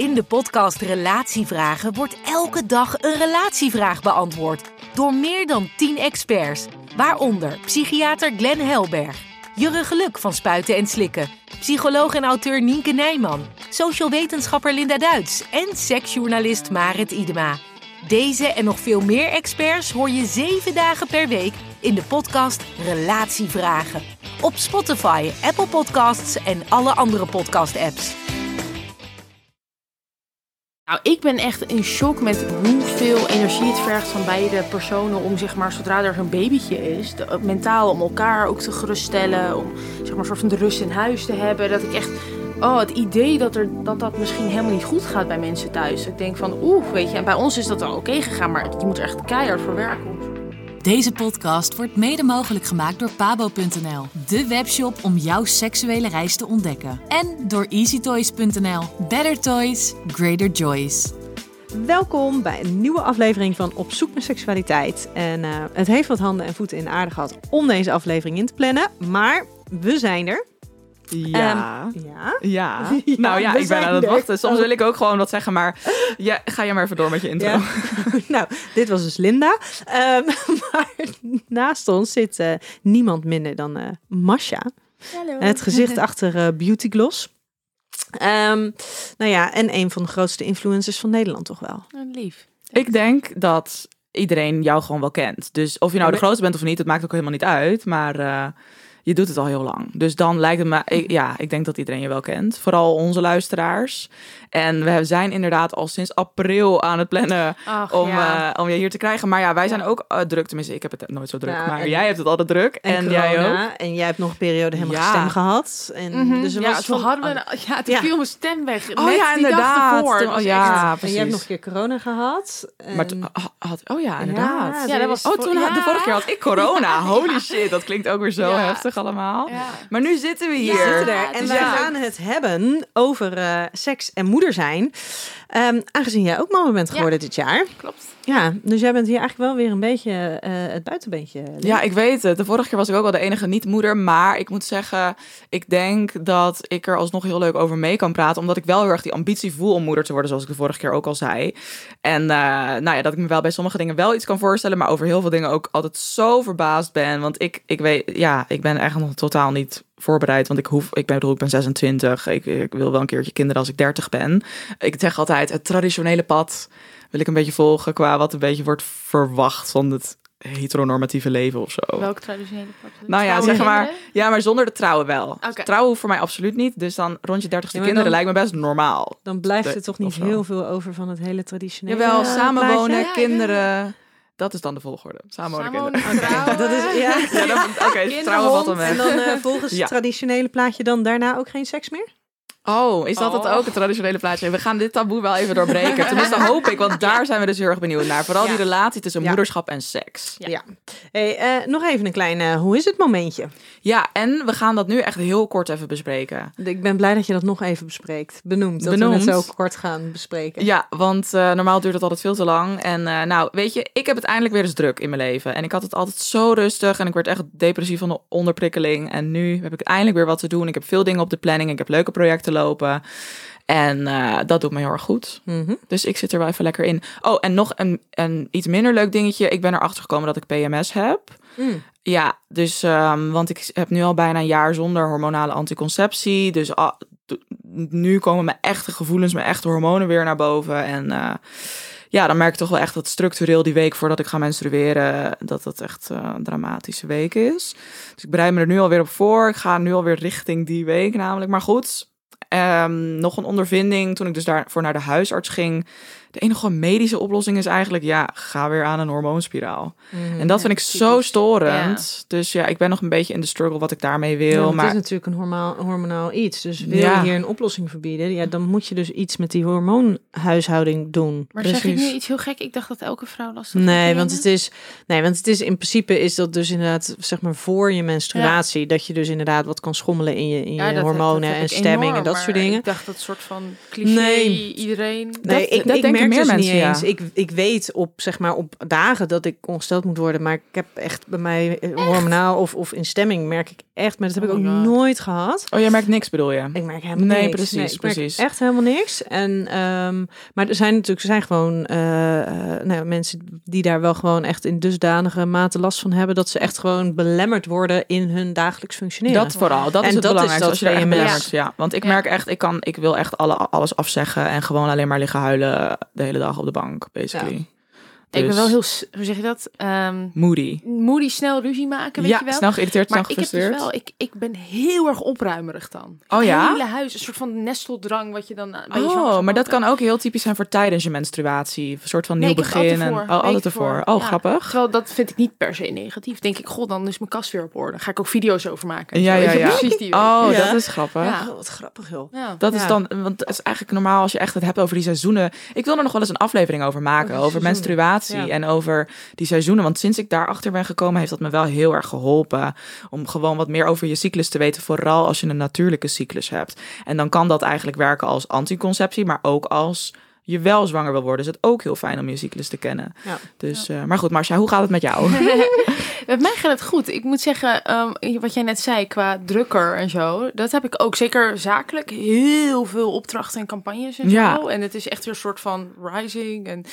In de podcast Relatievragen wordt elke dag een relatievraag beantwoord door meer dan 10 experts, waaronder psychiater Glenn Helberg, Jurre Geluk van Spuiten en Slikken, psycholoog en auteur Nienke Nijman, social wetenschapper Linda Duits en seksjournalist Marit Idema. Deze en nog veel meer experts hoor je 7 dagen per week in de podcast Relatievragen op Spotify, Apple Podcasts en alle andere podcast-apps. Nou, ik ben echt in shock met hoeveel energie het vergt van beide personen om, zeg maar, zodra er zo'n babytje is, de- mentaal om elkaar ook te geruststellen, om, zeg maar, een soort van de rust in huis te hebben. Dat ik echt, oh, het idee dat, er, dat dat misschien helemaal niet goed gaat bij mensen thuis. Ik denk van, oeh, weet je, en bij ons is dat wel oké gegaan, maar je moet er echt keihard voor werken. Deze podcast wordt mede mogelijk gemaakt door pabo.nl, de webshop om jouw seksuele reis te ontdekken. En door easytoys.nl. Better toys, greater joys. Welkom bij een nieuwe aflevering van Op zoek naar seksualiteit. En eh, het heeft wat handen en voeten in de aarde gehad om deze aflevering in te plannen, maar we zijn er. Ja. Ehm, ja. ja. Ja, Nou ja, ik ben aan het wachten. Soms Oh. wil ik ook gewoon wat zeggen, maar ja, ga je maar even door met je intro. Ja. nou, dit was dus Linda. Ehm, maar naast ons zit eh, niemand minder dan eh Masha. Het gezicht achter eh, Beauty Gloss. Ehm, nou ja, en een van de grootste influencers van Nederland toch wel. lief. Ik denk dat iedereen jou gewoon wel kent. Dus of je nou de grootste bent of niet, dat maakt ook helemaal niet uit. Maar eh, je doet het al heel lang. Dus dan lijkt het me, ik- ja, ik denk dat iedereen je wel kent. Vooral onze luisteraars. En we zijn inderdaad al sinds april aan het plannen Ach, om, ja. eh, om je hier te krijgen. Maar ja, wij zijn ook eh, druk. Tenminste, ik heb het nooit zo druk. Ja, maar en- jij hebt het altijd druk. En, jij ook. corona. En jij hebt nog een periode helemaal stem gehad. En, Mhm. dus er ja, was toen hadden we, ja, toen Ja. viel mijn stem weg. Oh Net ja, die dag inderdaad. ervoor. Toen- oh ja, echt- En precies. jij hebt nog een keer corona gehad. En- Maar toen ha- had, oh ja, inderdaad. Ja, dat was Oh, toen had, de vorige keer had ik corona. Holy shit, dat klinkt ook weer zo Ja. Heftig allemaal. Ja. Maar nu zitten we hier. We zitten er. En dus wij ja. gaan het hebben over eh, seks en moeder zijn. Ehm, aangezien jij ook mama bent geworden dit jaar. Klopt. Ja, dus jij bent hier eigenlijk wel weer een beetje eh, het buitenbeentje. Ja, ik weet het. De vorige keer was ik ook wel de enige niet-moeder. Maar ik moet zeggen, ik denk dat ik er alsnog heel leuk over mee kan praten. Omdat ik wel heel erg die ambitie voel om moeder te worden, zoals ik de vorige keer ook al zei. En eh, nou ja, dat ik me wel bij sommige dingen wel iets kan voorstellen. Maar over heel veel dingen ook altijd zo verbaasd ben. Want ik, ik weet, ja, ik ben eigenlijk nog totaal niet voorbereid. Want ik hoef, ik ben, bedoel, ik ben 26. Ik, ik wil wel een keertje kinderen als ik 30 ben. Ik zeg altijd, het traditionele pad wil ik een beetje volgen qua wat een beetje wordt verwacht van het heteronormatieve leven of zo. Welk traditionele part? Nou ja, zeg maar, ja, maar zonder de trouwen wel. Trouwen hoeft voor mij absoluut niet. Dus dan rond je dertigste Ja, kinderen dan- lijkt me best normaal. Dan blijft De- er toch niet heel veel over van het hele traditionele Jawel, samenwonen. Ja, kinderen. Dat is dan de volgorde. Samenwonen, Samenwonen, kinderen. Dat is, ja. Ja, dan- Oké, trouwen valt dan weg. En dan eh, volgens Ja. het traditionele plaatje dan daarna ook geen seks meer? Oh, is dat het Oh. ook, het traditionele plaatje? We gaan dit taboe wel even doorbreken. Tenminste hoop ik, want daar zijn we dus heel erg benieuwd naar. Vooral die relatie tussen Ja. moederschap en seks. Ja. Hey, eh, nog even een klein eh, hoe is het momentje. Ja, en we gaan dat nu echt heel kort even bespreken. Ik ben blij dat je dat nog even bespreekt. Benoemd. Dat we het zo kort gaan bespreken. Ja, want eh, normaal duurt het altijd veel te lang. En nou, weet je, ik heb het eindelijk weer eens druk in mijn leven. En ik had het altijd zo rustig en ik werd echt depressief van de onderprikkeling. En nu heb ik eindelijk weer wat te doen. Ik heb veel dingen op de planning. Ik heb leuke projecten lopen. En eh, dat doet me heel erg goed. Mhm. Dus ik zit er wel even lekker in. Oh, en nog een, een iets minder leuk dingetje. Ik ben erachter gekomen dat ik PMS heb. Mm. Ja, dus, ehm, want ik heb nu al bijna een jaar zonder hormonale anticonceptie. Dus nu komen mijn echte gevoelens, mijn echte hormonen weer naar boven. En eh, ja, dan merk ik toch wel echt dat structureel die week voordat ik ga menstrueren, dat dat echt eh, een dramatische week is. Dus ik bereid me er nu alweer op voor. Ik ga nu alweer richting die week namelijk. Maar goed, ehm, nog een ondervinding toen ik dus daarvoor naar de huisarts ging. De enige medische oplossing is eigenlijk, ja, ga weer aan een hormoonspiraal. Mhm. En dat vind ik zo storend. Dus ja, ik ben nog een beetje in de struggle wat ik daarmee wil. Ja, maar Het is natuurlijk een hormonaal, hormonaal iets. Dus wil Ja. je hier een oplossing verbieden, ja, dan moet je dus iets met die hormoonhuishouding doen. Maar zeg ik Precies. nu iets heel gek? Ik dacht dat elke vrouw last had Nee, want het is, nee, want het is in principe is dat dus inderdaad, zeg maar, voor je menstruatie, dat je dus inderdaad wat kan schommelen in je, in Ja, je dat- hormonen heb en stemming enorm, en dat soort dingen. Ik dacht dat soort van cliché, Nee. iedereen. Nee, Dat- ik, dat ik denken merk meer dus mensen, niet ja. eens. Ik, ik weet op, zeg maar, op dagen dat ik ongesteld moet worden, maar ik heb echt bij mij eh, hormonaal of, of in stemming merk ik echt, maar dat heb Oh ik my ook God. nooit gehad. Oh, jij merkt niks bedoel je? Ik merk helemaal Nee, niks. precies, ik merk precies. echt helemaal niks. En, ehm, maar er zijn natuurlijk er zijn gewoon eh, eh, nou, mensen die daar wel gewoon echt in dusdanige mate last van hebben, dat ze echt gewoon belemmerd worden in hun dagelijks functioneren. Dat vooral, dat En is het dat is belangrijkste. dat als je er echt ja. Want ik merk echt, ik kan, ik wil echt alle, alles afzeggen en gewoon alleen maar liggen huilen de hele dag op de bank, basically. Ik ben Dus wel heel, s- hoe zeg je dat? Ehm moody. moody snel ruzie maken, weet ja, je wel? snel geïrriteerd, snel maar ik heb dus gefrustreerd. wel, ik, ik ben heel erg opruimerig dan. Oh ja? Het hele huis, een soort van nesteldrang wat je dan eh, bij Oh, maar dat kan ook heel typisch zijn voor tijdens je menstruatie. Een soort van nieuw Nee, begin. En, oh, altijd ervoor. voor. Oh, Ja. grappig. Terwijl dat vind ik niet per se negatief. Denk ik, god, dan is mijn kast weer op orde. Ga ik ook video's over maken. Ja. Precies die. Oh, Ja. dat is grappig. Ja. Oh, wat grappig joh. Ja. Dat is dan, want het is eigenlijk normaal als je echt het hebt over die seizoenen. Ik wil er nog wel eens een aflevering over maken, Over over, Ja. en over die seizoenen. Want sinds ik daarachter ben gekomen, heeft dat me wel heel erg geholpen om gewoon wat meer over je cyclus te weten, vooral als je een natuurlijke cyclus hebt. En dan kan dat eigenlijk werken als anticonceptie, maar ook als je wel zwanger wil worden, is het ook heel fijn om je cyclus te kennen. Ja. Dus, eh, maar goed, Marcia, hoe gaat het met jou? Met mij gaat het goed. Ik moet zeggen, ehm, wat jij net zei qua drukker en zo, dat heb ik ook zeker zakelijk. Heel veel opdrachten en campagnes en Ja. zo. En het is echt weer een soort van rising. En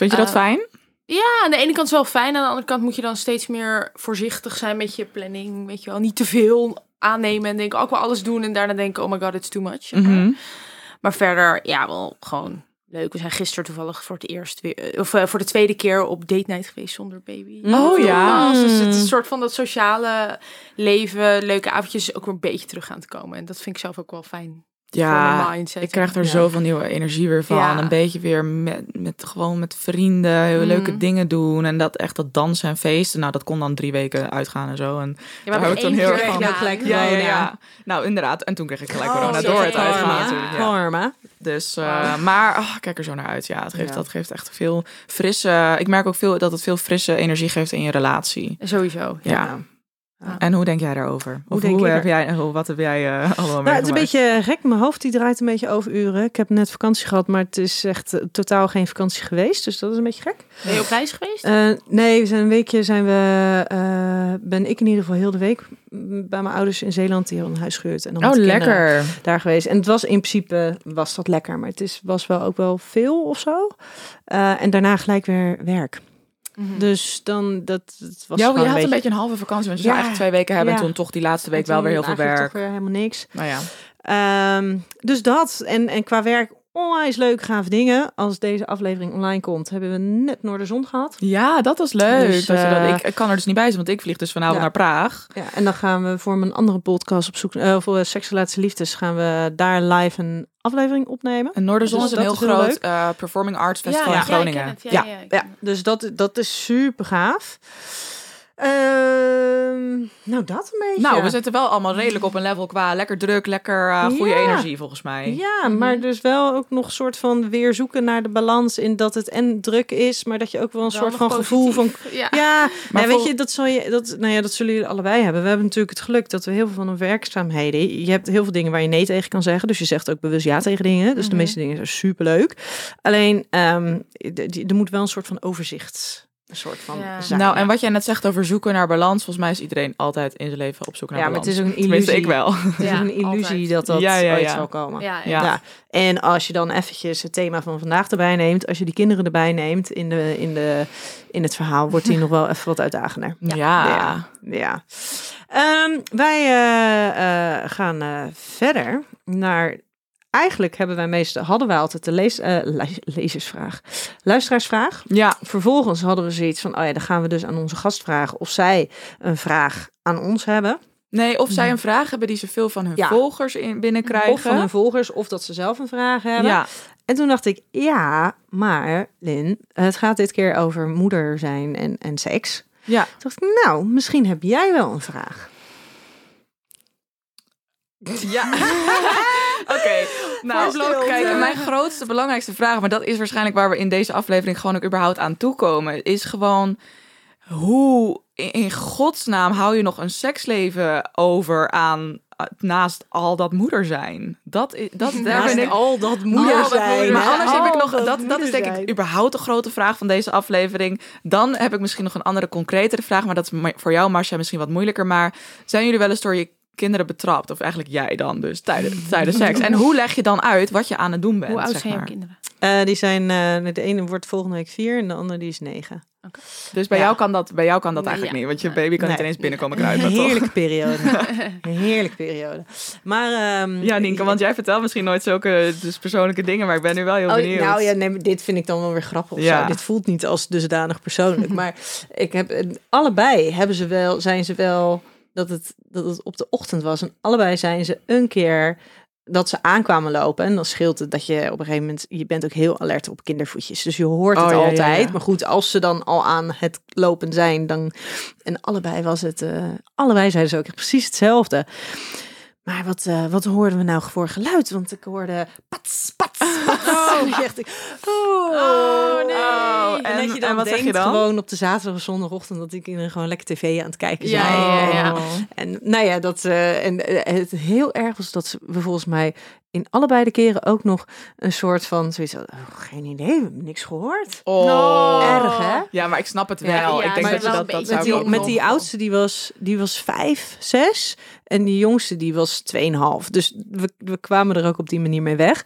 Vind je dat Eh, fijn? ja, aan de ene kant is wel fijn. Aan de andere kant moet je dan steeds meer voorzichtig zijn met je planning. Weet je wel, niet te veel aannemen en denken, ook wel alles doen. En daarna denken, oh my god, it's too much. Mhm. Maar verder, ja, wel gewoon leuk. We zijn gisteren toevallig voor het eerst weer, of eh, voor de tweede keer op date night geweest zonder baby. Oh, ja. Dus het is een soort van dat sociale leven, leuke avondjes ook weer een beetje terug aan te komen. En dat vind ik zelf ook wel fijn. Ja, mindset. Ik krijg er Ja. zoveel nieuwe energie weer van. Ja. Een beetje weer met, met gewoon met vrienden heel Mm. leuke dingen doen. En dat echt dat dansen en feesten. Nou, dat kon dan drie weken uitgaan en zo. En Ja, Daar maar hou ik dan heel erg van. Ja, gelijk ja, ja. Nou, inderdaad. En toen kreeg ik gelijk Oh, corona door het uitgaan Ja. natuurlijk. Ja. Karma. Dus, eh, maar ik kijk er zo naar uit. Ja, het geeft, Ja. dat geeft echt veel frisse... Ik merk ook veel dat het veel frisse energie geeft in je relatie. Sowieso. Ja. Ja. En hoe denk jij daarover? Of denk hoe ik heb er- jij, hoe, wat heb jij eh, allemaal Nou, het is een beetje gek. Mijn hoofd die draait een beetje over uren. Ik heb net vakantie gehad, maar het is echt eh, totaal geen vakantie geweest. Dus dat is een beetje gek. Ben je op reis geweest? Eh, nee, we zijn een weekje zijn we, eh, ben ik in ieder geval heel de week bij mijn ouders in Zeeland die hadden een huis gehuurd. En dan Oh, lekker. daar geweest. En het was in principe was dat lekker, maar het is, was wel ook wel veel of zo. Eh, en daarna gelijk weer werk. Mhm. Dus dan dat het was Ja, je had een een beetje, een halve vakantie, want je Ja. zou eigenlijk twee weken hebben Ja. en toen toch die laatste week wel weer heel veel werk. Toch weer helemaal niks. Nou ja. Ehm, dus dat. En, en qua werk onwijs leuk, gaaf dingen. Als deze aflevering online komt, hebben we net Noorderzon gehad. Ja, dat was leuk. Dus, dat je dat, eh, ik, ik kan er dus niet bij zijn, want ik vlieg dus vanavond Ja. naar Praag. Ja, en dan gaan we voor mijn andere podcast op zoek uh, voor Seks, Relatie, Liefdes gaan we daar live een aflevering opnemen. En Noorderzon Dus is een heel is groot eh, performing arts festival ja, in Groningen. Ja. Ja, Ja, dus dat, dat is super gaaf. Ehm, nou, dat een beetje. Nou, we zitten wel allemaal redelijk op een level qua lekker druk, lekker eh, goede Ja. energie volgens mij. Ja, maar dus wel ook nog soort van weer zoeken naar de balans in dat het en druk is, maar dat je ook wel een Wel soort van gevoel van. Ja. Ja, maar weet vol- je, dat zal je, dat, nou ja, dat zullen jullie allebei hebben. We hebben natuurlijk het geluk dat we heel veel van de werkzaamheden. Je hebt heel veel dingen waar je nee tegen kan zeggen, dus je zegt ook bewust ja tegen dingen. Dus de Mhm. meeste dingen zijn superleuk. Alleen, ehm, er moet wel een soort van overzicht, een soort van. Ja. zijn. Nou, en wat jij net zegt over zoeken naar balans, volgens mij is iedereen altijd in zijn leven op zoek naar ja, maar balans. het is ook een Tenminste, illusie. ik wel. Het is Ja, een illusie altijd. dat dat Ja, ja, ooit ja. zal komen. Ja, Ja. Ja. En als je dan eventjes het thema van vandaag erbij neemt, als je die kinderen erbij neemt in, de, in, de, in het verhaal, wordt die nog wel even wat uitdagender. Ja. Ja. Ja. Ehm, wij eh, eh, gaan eh, verder naar eigenlijk hebben wij meestal, hadden wij altijd de lees, eh, le- lezersvraag, luisteraarsvraag. Ja, Vervolgens hadden we zoiets van, oh ja, dan gaan we dus aan onze gast vragen of zij een vraag aan ons hebben. nee, of zij een vraag hebben die ze veel van hun Ja. volgers in, binnenkrijgen. Of van hun volgers, of dat ze zelf een vraag hebben. Ja, En toen dacht ik, ja, maar Lin, het gaat dit keer over moeder zijn en, en seks. ja. Toen dacht ik, nou, misschien heb jij wel een vraag. Ja. Oké, nou, kijk, mijn grootste, belangrijkste vraag, maar dat is waarschijnlijk waar we in deze aflevering gewoon ook überhaupt aan toekomen, is gewoon hoe in- godsnaam hou je nog een seksleven over aan uh, naast al dat moeder zijn? Dat is dat daar ben ik al dat moeder zijn. Maar anders heb ik nog, dat, dat is denk ik überhaupt de grote vraag van deze aflevering. Dan heb ik misschien nog een andere concretere vraag, maar dat is voor jou, Marcia, misschien wat moeilijker. Maar zijn jullie wel eens door je kinderen betrapt? Of eigenlijk jij dan dus, tijdens, tijdens seks? En hoe leg je dan uit wat je aan het doen bent? Hoe oud zeg zijn jouw maar? kinderen? Eh, die zijn, eh, de ene wordt volgende week vier en de andere die is negen. Dus bij Ja. jou kan dat, bij jou kan dat eigenlijk ja. niet, want je baby kan niet Nee. ineens binnenkomen Een kruipen, toch? heerlijke periode. Heerlijke periode. Maar, ehm, Ja, Nienke, want jij vertelt misschien nooit zulke dus persoonlijke dingen, maar ik ben nu wel heel Oh, benieuwd. nou ja, nee, dit vind ik dan wel weer grappig. Ja. zo. Dit voelt niet als dusdanig persoonlijk. maar ik heb eh, allebei hebben ze wel, zijn ze wel dat het, dat het op de ochtend was. En allebei zijn ze een keer dat ze aankwamen lopen. En dan scheelt het dat je op een gegeven moment, je bent ook heel alert op kindervoetjes. Dus je hoort het Oh, ja, altijd. ja. Maar goed, als ze dan al aan het lopen zijn, dan. En allebei was het, eh, allebei zeiden ze ook echt precies hetzelfde. Maar wat, eh, wat hoorden we nou voor geluid? Want ik hoorde pats, pats, pats. En dan dacht ik, oh, nee. Oh, en, en- dat je dan en wat zeg je denkt dan? gewoon op de zaterdag of zondagochtend dat die kinderen gewoon lekker tv aan het kijken Ja, zijn. ja, ja, ja. En, en nou ja, dat eh, en eh, het heel erg was dat ze- we volgens mij in allebei de keren ook nog een soort van zoiets oh, geen idee, we hebben niks gehoord. Oh. Erg, hè? Ja, maar ik snap het wel. Ja, ik denk dat je dat, dat Met ik die, ook met nog- die oudste, die was, die was vijf, zes. En die jongste, die was 2,5. Dus we, we kwamen er ook op die manier mee weg.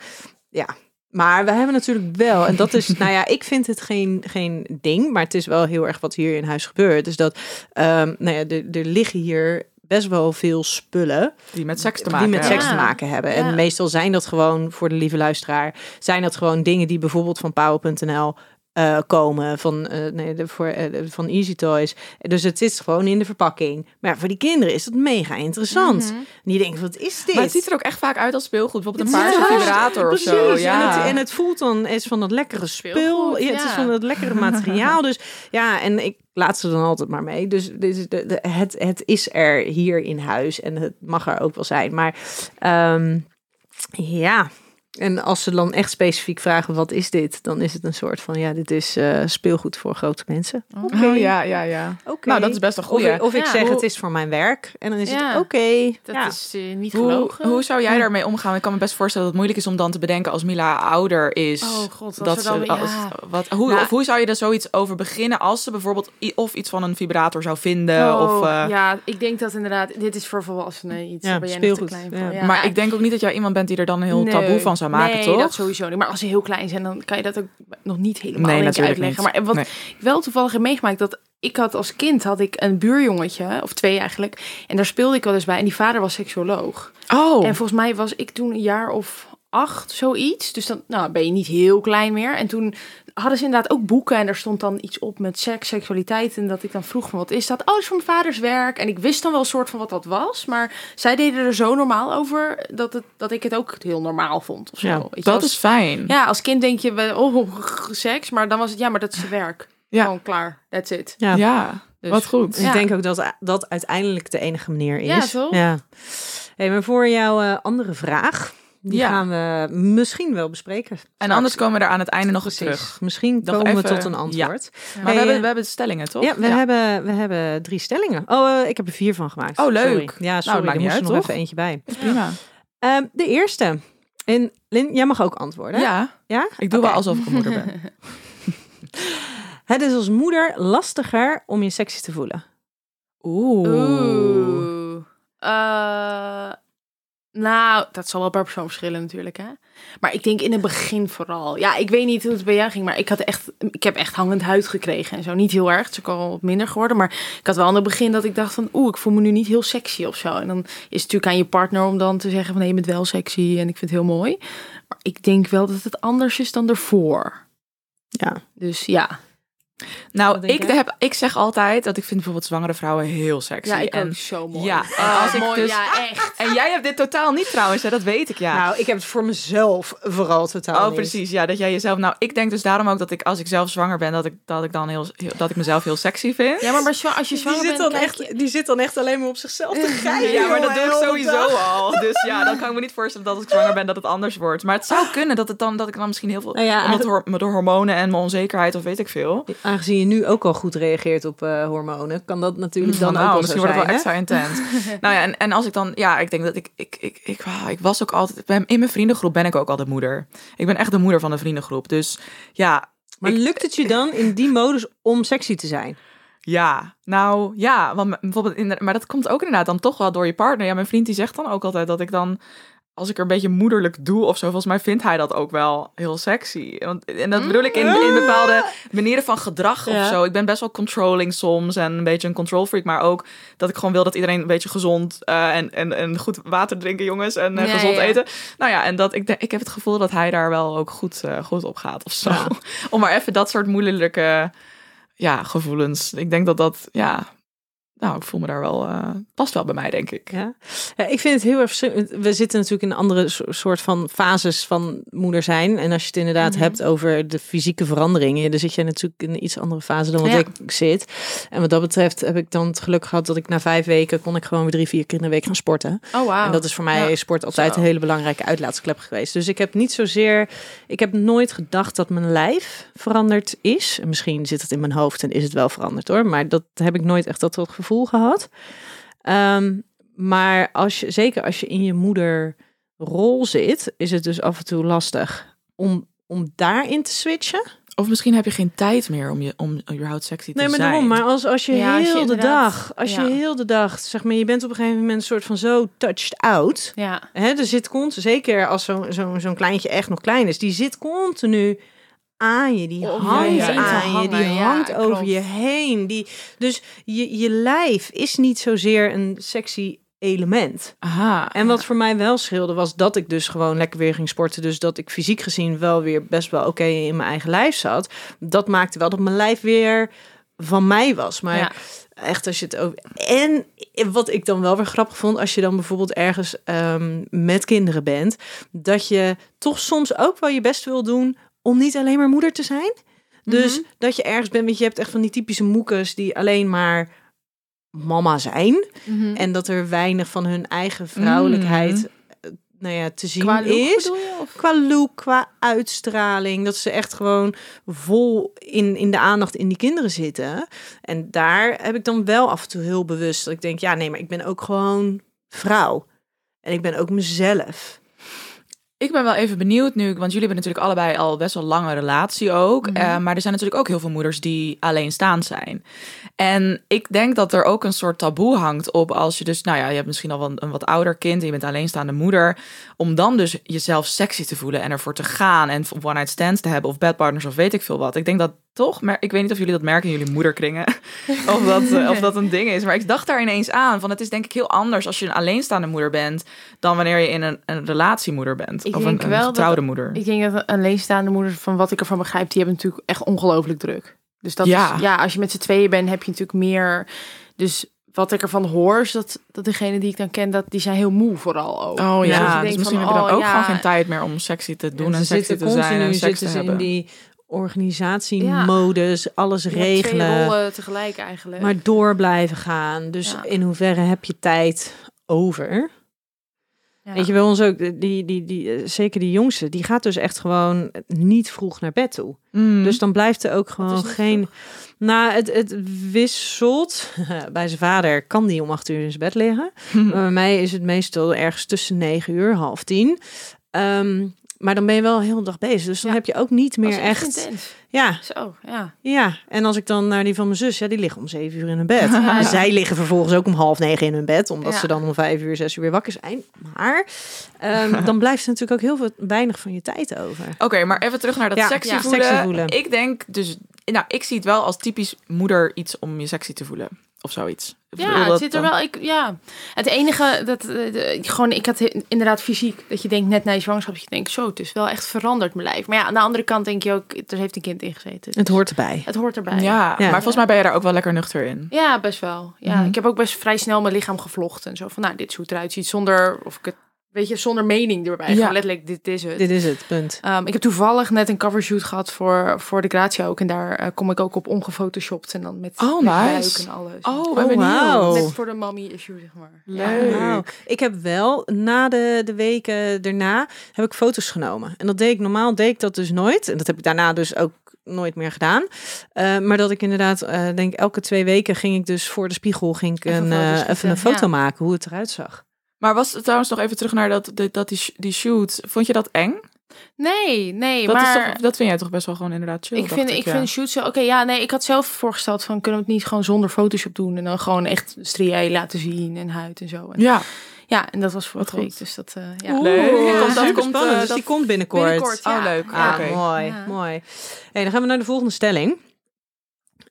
Ja, maar we hebben natuurlijk wel, en dat is, nou ja, ik vind het geen, geen ding, maar het is wel heel erg wat hier in huis gebeurt. Dus dat, ehm, nou ja, er, er liggen hier best wel veel spullen Die met seks te maken die met hebben. seks te Ja. maken hebben. Ja. En meestal zijn dat gewoon, voor de lieve luisteraar, zijn dat gewoon dingen die bijvoorbeeld van Power.nl eh, komen, van, eh, nee, de, voor, eh, de- van Easy Toys. Dus het zit gewoon in de verpakking. Maar voor die kinderen is dat mega interessant. En die denken, wat is dit? Maar het ziet er ook echt vaak uit als speelgoed. Bijvoorbeeld een Het paarse vibrator of zo. Ja. en, het, en het voelt dan is van dat lekkere spul. Ja, het is van dat lekkere materiaal. Dus ja, en ik laat ze dan altijd maar mee. Dus is de, de, het, het is er hier in huis en het mag er ook wel zijn. Maar ehm, ja. En als ze dan echt specifiek vragen wat is dit, dan is het een soort van ja, dit is eh, speelgoed voor grote mensen. Oké. Oh ja, ja, ja. Oké. Nou, dat is best een Of, ik- of ik Ja. zeg Hoe- het is voor mijn werk en dan is Ja. het oké. Dat ja. is eh, niet Hoe, gelogen. hoe zou jij daarmee omgaan? Ik kan me best voorstellen dat het moeilijk is om dan te bedenken als Mila ouder is. Oh god, dat ze dan... als- ja. wat, hoe, Nou- of hoe zou je er zoiets over beginnen als ze bijvoorbeeld of iets van een vibrator zou vinden? Oh, of, eh, ja, ik denk dat inderdaad, dit is voor volwassenen iets. Ja, daar ben jij speelgoed, te klein voor. Ja. Maar ik denk ook niet dat jij iemand bent die er dan een heel Nee. taboe van zou maken, nee, toch? dat sowieso niet. Maar als ze heel klein zijn, dan kan je dat ook nog niet helemaal Nee, uitleggen. niet. Maar wat Nee. ik wel toevallig heb meegemaakt, dat ik had als kind had ik een buurjongetje, of twee eigenlijk. En daar speelde ik wel eens bij. En die vader was seksuoloog. Oh, En volgens mij was ik toen een jaar of acht, zoiets. Dus dan nou, ben je niet heel klein meer. En toen hadden ze inderdaad ook boeken. En er stond dan iets op met seks, seksualiteit. En dat ik dan vroeg van, wat is dat? Oh, dat is van mijn vaders werk. En ik wist dan wel een soort van wat dat was. Maar zij deden er zo normaal over, dat, het, dat ik het ook heel normaal vond. Of zo. Ja, Weet je, dat als- is fijn. Ja, als kind denk je, wel, oh, seks. Maar dan was het, ja, maar dat is zijn werk. Ja. Gewoon klaar. That's it. Ja. Ja, Dus- wat goed. Ja. Ik denk ook dat dat uiteindelijk de enige manier is. Ja, toch? Ja. Hey, maar voor jouw eh, andere vraag, die Ja. gaan we misschien wel bespreken. En anders komen we er aan het einde nog eens Precies. terug. Misschien Nog komen we tot een antwoord. Maar Hey, we, hebben, eh, we hebben stellingen, toch? Ja, we, Hebben, we hebben drie stellingen. Oh, eh, ik heb er vier van gemaakt. Oh, leuk. Sorry. Ja, sorry, maakt er niet moest uit, er nog toch? even eentje bij. Is prima. Ehm, de eerste. En Lin, jij mag ook antwoorden. Ja, Ja? ik doe wel alsof ik een moeder ben. Het is als moeder lastiger om je sexy te voelen. Oeh. Oeh. Eh, Nou, dat zal wel per persoon verschillen natuurlijk, hè. Maar ik denk in het begin vooral. Ja, ik weet niet hoe het bij jou ging, maar ik had echt, ik heb echt hangend huid gekregen en zo. Niet heel erg, het is ook al wat minder geworden. Maar ik had wel in het begin dat ik dacht van, oeh, ik voel me nu niet heel sexy of zo. En dan is het natuurlijk aan je partner om dan te zeggen van, nee, je bent wel sexy en ik vind het heel mooi. Maar ik denk wel dat het anders is dan ervoor. Ja. Dus ja. Nou, ik, heb, ik zeg altijd dat ik vind bijvoorbeeld zwangere vrouwen heel sexy. Ja, ik en, ook zo mooi. Ja, en als ik mooi, dus... ja, echt. En jij hebt dit totaal niet trouwens, hè? dat weet ik ja. Nou, ik heb het voor mezelf vooral totaal Oh, niet. precies. Ja, dat jij jezelf. Nou, ik denk dus daarom ook dat ik als ik zelf zwanger ben, dat ik dat ik dan heel, heel- dat ik mezelf heel sexy vind. Ja, maar, maar als je Die zwanger zit, bent, dan kijk echt, je- die zit dan echt alleen maar op zichzelf te geilen. Ja, maar dat doe ik sowieso al. Dus ja, dan kan ik me niet voorstellen dat als ik zwanger ben dat het anders wordt. Maar het zou kunnen dat, het dan, dat ik dan misschien heel veel... Nou ja, omdat door, door hormonen en mijn onzekerheid of weet ik veel. Aangezien je nu ook al goed reageert op eh, hormonen, kan dat natuurlijk dan nou, ook wel misschien zo wordt het wel extra intens. nou ja, en, en als ik dan... Ja, ik denk dat ik... Ik, ik, ik, ik was ook altijd... In mijn vriendengroep ben ik ook altijd moeder. Ik ben echt de moeder van de vriendengroep. Dus ja, Maar Ik- lukt het je dan in die modus om sexy te zijn? Ja, nou ja, want bijvoorbeeld in de- maar dat komt ook inderdaad dan toch wel door je partner. Ja, mijn vriend die zegt dan ook altijd dat ik dan, als ik er een beetje moederlijk doe of zo, volgens mij vindt hij dat ook wel heel sexy. Want, en dat bedoel ik in, in bepaalde manieren van gedrag Ja. of zo. Ik ben best wel controlling soms en een beetje een control freak, maar ook dat ik gewoon wil dat iedereen een beetje gezond eh, en, en, en goed water drinken, jongens, en eh, Ja, gezond ja. eten. Nou ja, en dat ik, ik heb het gevoel dat hij daar wel ook goed, eh, goed op gaat of zo. Om maar even dat soort moeilijke ja, gevoelens. Ik denk dat dat, ja, nou, ik voel me daar wel, eh, past wel bij mij, denk ik. Ja. ja, ik vind het heel erg verschillend. We zitten natuurlijk in andere so- soort van fases van moeder zijn. En als je het inderdaad Mhm. hebt over de fysieke veranderingen, dan zit jij natuurlijk in een iets andere fase dan wat Ja. ik zit. En wat dat betreft heb ik dan het geluk gehad dat ik na vijf weken kon ik gewoon weer drie, vier keer in de week gaan sporten. Oh, wauw. En dat is voor mij Ja. sport altijd Zo. een hele belangrijke uitlaatsklep geweest. Dus ik heb niet zozeer, ik heb nooit gedacht dat mijn lijf veranderd is. En misschien zit het in mijn hoofd en is het wel veranderd hoor. Maar dat heb ik nooit echt dat, dat gevoel gehad. Ehm, maar als je, zeker als je in je moederrol zit, is het dus af en toe lastig om, om daarin te switchen. Of misschien heb je geen tijd meer om je om überhaupt sexy te Nee, maar zijn. daarom. Maar als, als je Ja, als je heel de dag, als ja. je heel de dag, zeg maar, je bent op een gegeven moment een soort van zo touched out. Ja. Hè, er zit constant, zeker als zo'n zo'n zo'n kleintje echt nog klein is, die zit continu aan je, die hangt te aan je, die ja, hangt over klopt. je heen. Die, dus je, je lijf is niet zozeer een sexy element. Aha. En wat voor mij wel scheelde, was dat ik dus gewoon lekker weer ging sporten. Dus dat ik fysiek gezien wel weer best wel oké in mijn eigen lijf zat. Dat maakte wel dat mijn lijf weer van mij was. Maar Ja. echt als je het over... En wat ik dan wel weer grappig vond, als je dan bijvoorbeeld ergens ehm, met kinderen bent, dat je toch soms ook wel je best wil doen om niet alleen maar moeder te zijn. Dus dat je ergens bent, want je hebt echt van die typische moekes die alleen maar mama zijn. Mhm. En dat er weinig van hun eigen vrouwelijkheid eh, nou ja, te zien Qua look is. bedoel je? Of? Qua look, qua uitstraling. Dat ze echt gewoon vol in, in de aandacht in die kinderen zitten. En daar heb ik dan wel af en toe heel bewust dat ik denk, ja nee, maar ik ben ook gewoon vrouw. En ik ben ook mezelf. Ik ben wel even benieuwd nu, want jullie hebben natuurlijk allebei al best wel lange relatie ook. Mhm. eh, maar er zijn natuurlijk ook heel veel moeders die alleenstaand zijn. En ik denk dat er ook een soort taboe hangt op als je dus, nou ja, je hebt misschien al wel een, een wat ouder kind en je bent alleenstaande moeder. Om dan dus jezelf sexy te voelen en ervoor te gaan en one-night stands te hebben of bedpartners of weet ik veel wat. Ik denk dat toch, maar ik weet niet of jullie dat merken in jullie moederkringen. of, dat, eh, of dat een ding is. Maar ik dacht daar ineens aan, van het is denk ik heel anders als je een alleenstaande moeder bent dan wanneer je in een, een relatiemoeder bent. Ik of denk een, een dat- getrouwde moeder. Ik denk dat een alleenstaande moeder, van wat ik ervan begrijp, die hebben natuurlijk echt ongelooflijk druk. Dus dat Ja. is, ja, als je met z'n tweeën bent, heb je natuurlijk meer. Dus wat ik ervan hoor, is dat, dat degene die ik dan ken, dat die zijn heel moe vooral ook. Oh Dus ja, dus misschien van, heb je dan oh, ook ja, gewoon geen tijd meer om sexy te doen en, ze sexy te zijn en seks te ze in hebben. die organisatiemodus, alles hebt twee regelen. rollen tegelijk eigenlijk. Maar door blijven gaan. Dus Ja. in hoeverre heb je tijd over? Ja. Weet je wel, ons ook, die, die, die, eh, zeker die jongste, die gaat dus echt gewoon niet vroeg naar bed toe. Mm. Dus dan blijft er ook gewoon geen. Nou, het, het wisselt. Bij zijn vader kan die om acht uur in zijn bed liggen. Maar bij mij is het meestal ergens tussen negen uur, half tien. Ehm, maar dan ben je wel heel de dag bezig. Dus dan Ja. heb je ook niet meer echt... intens. Ja, Zo, ja. ja. En als ik dan naar die van mijn zus, ja, die liggen om zeven uur in hun bed. Ja. En zij liggen vervolgens ook om half negen in hun bed, omdat Ja. ze dan om vijf uur, zes uur weer wakker zijn. Maar ehm, dan blijft er natuurlijk ook heel veel, weinig van je tijd over. Oké, maar even terug naar dat Ja, sexy, ja, voelen. sexy voelen. Ik denk dus, nou, ik zie het wel als typisch moeder iets om je sexy te voelen. Of zoiets. Ja, het zit er wel. Ik, ja. Het enige dat eh, de- gewoon, ik had inderdaad fysiek dat je denkt net na je zwangerschap, dat je denkt zo, het is wel echt veranderd mijn lijf. Maar ja, aan de andere kant denk je ook, er heeft een kind in gezeten. Het hoort erbij. Het hoort erbij. Ja, maar volgens mij ben je daar ook wel lekker nuchter in. Ja, best wel. Ja, Mhm. ik heb ook best vrij snel mijn lichaam gevlochten en zo van, nou, dit is hoe het eruit ziet, zonder of ik het, weet je, zonder mening erbij. Ja. Gewoon letterlijk, dit is het. Dit is het, punt. Ehm, ik heb toevallig net een covershoot gehad voor, voor de Gratia ook. En daar eh, kom ik ook op ongefotoshopt. En dan met, Oh, nice. en alles. Oh, Oh, wauw. Net voor de mommy issue, zeg maar. Leuk. Ik heb wel na de, de weken daarna heb ik foto's genomen. En dat deed ik normaal deed ik dat dus nooit. En dat heb ik daarna dus ook nooit meer gedaan. Eh, maar dat ik inderdaad eh, denk elke twee weken ging ik dus voor de spiegel ging ik Even een, foto's eh, even een foto ja. maken hoe het eruit zag. Maar was het trouwens nog even terug naar dat, dat, die, die shoot. Vond je dat eng? Nee, nee, Dat, maar... is toch, dat vind jij toch best wel gewoon inderdaad chill? ik vind, ik ja. vind shoots... zo- Oké, ja, nee, ik had zelf voorgesteld van... kunnen we het niet gewoon zonder Photoshop doen... en dan gewoon echt strië laten zien en huid en zo. En, ja. Ja, en dat was vorige Wat goed. week, dus dat... eh, ja. Leuk. Dat super komt, spannend. eh, dus dat- die komt binnenkort. Binnenkort, Oh, ja. leuk. Ah, Oké. mooi, Ja. mooi. Hey, dan gaan we naar de volgende stelling.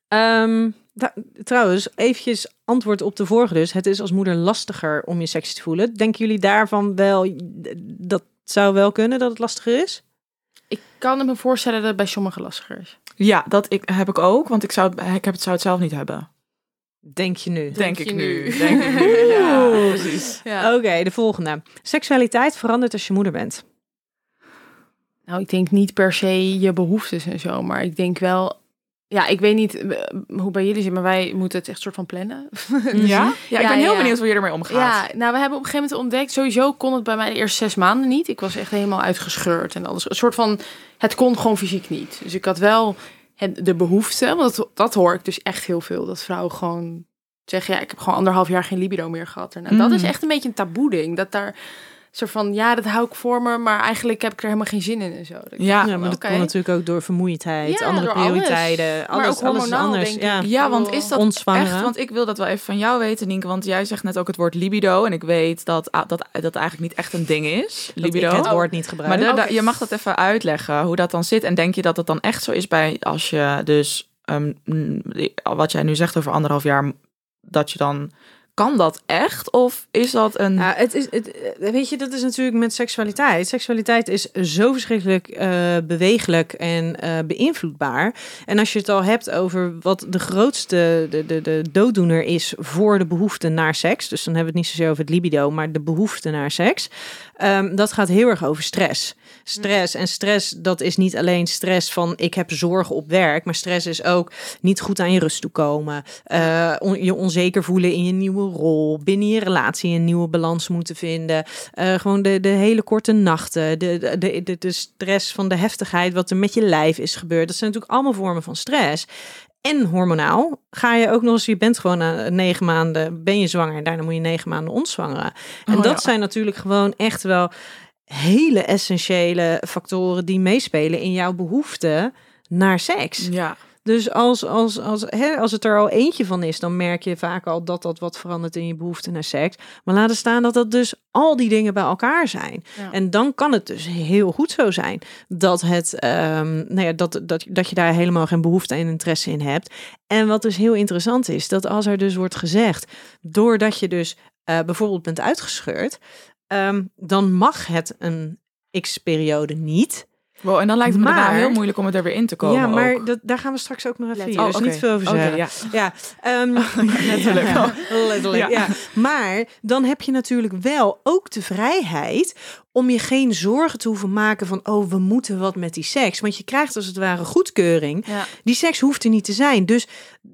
Ehm, da- trouwens, eventjes antwoord op de vorige dus. Het is als moeder lastiger om je sexy te voelen. Denken jullie daarvan wel, dat zou wel kunnen dat het lastiger is? Ik kan me voorstellen dat het bij sommigen lastiger is. Ja, dat ik, heb ik ook, want ik, zou, het- ik heb het, zou het zelf niet hebben. Denk je nu? Denk, je ik nu. nu. Denk ik nu. Ja, precies. Ja. Oké, de volgende. Seksualiteit verandert als je moeder bent. Nou, ik denk niet per se je behoeftes en zo, maar ik denk wel... Ja, ik weet niet eh, hoe bij jullie zit, maar wij moeten het echt soort van plannen. Ja? Ja, ik ben heel benieuwd hoe je ermee omgaat. Ja, nou, we hebben op een gegeven moment ontdekt, sowieso kon het bij mij de eerste zes maanden niet. Ik was echt helemaal uitgescheurd en alles. Een soort van, het kon gewoon fysiek niet. Dus ik had wel het, de behoefte, want dat, dat hoor ik dus echt heel veel, dat vrouwen gewoon zeggen, ja, ik heb gewoon anderhalf jaar geen libido meer gehad. En dat Mm. is echt een beetje een taboe ding, dat daar soort van, ja, dat hou ik voor me, maar eigenlijk heb ik er helemaal geen zin in en zo. Dat ik Ja. maar dat komt natuurlijk ook door vermoeidheid, Ja, andere door alles. prioriteiten, Maar alles, ook alles anders. denk ja. ik. Ja, want is dat Ontzwangeren. echt? Want ik wil dat wel even van jou weten, Nienke. Want jij zegt net ook het woord libido. En ik weet dat dat, dat eigenlijk niet echt een ding is. Dat Libido. ik het Oh. woord niet gebruik. Maar de- da- je mag dat even uitleggen, hoe dat dan zit. En denk je dat het dan echt zo is bij als je dus, ehm, wat jij nu zegt over anderhalf jaar, dat je dan, kan dat echt? Of is dat een... Ja, het is, het, eh, weet je, dat is natuurlijk met seksualiteit. Seksualiteit is zo verschrikkelijk eh bewegelijk en eh, beïnvloedbaar. En als je het al hebt over wat de grootste de, de, de dooddoener is voor de behoefte naar seks. Dus dan hebben we het niet zozeer over het libido, maar de behoefte naar seks. Ehm, dat gaat heel erg over stress. Stress. En stress, dat is niet alleen stress van ik heb zorgen op werk. Maar stress is ook niet goed aan je rust toekomen. eh, on- je onzeker voelen in je nieuwe rol. Binnen je relatie een nieuwe balans moeten vinden. eh, gewoon de, de hele korte nachten. De, de, de, de, de stress van de heftigheid wat er met je lijf is gebeurd. Dat zijn natuurlijk allemaal vormen van stress. En hormonaal ga je ook nog eens, je bent gewoon na negen maanden, ben je zwanger en daarna moet je negen maanden ontzwangeren. En Oh, dat ja. zijn natuurlijk gewoon echt wel hele essentiële factoren die meespelen in jouw behoefte naar seks. ja. Dus als, als, als, hè, als het er al eentje van is, dan merk je vaak al dat dat wat verandert in je behoefte naar seks. Maar laten staan dat dat dus al die dingen bij elkaar zijn. Ja. En dan kan het dus heel goed zo zijn dat, het, ehm, nou ja, dat, dat, dat je daar helemaal geen behoefte en interesse in hebt. En wat dus heel interessant is, dat als er dus wordt gezegd, doordat je dus eh, bijvoorbeeld bent uitgescheurd, ehm, dan mag het een x-periode niet. Wow, en dan lijkt het me Maar- heel moeilijk om het er weer in te komen ja, maar ook. dat, daar gaan we straks ook nog even. Oh, dus niet veel over zeggen. ja. Ja, ehm, Letterlijk. ja, letterlijk, Ja. Maar dan heb je natuurlijk wel ook de vrijheid om je geen zorgen te hoeven maken van, oh, we moeten wat met die seks. Want je krijgt als het ware goedkeuring. Die seks hoeft er niet te zijn. Dus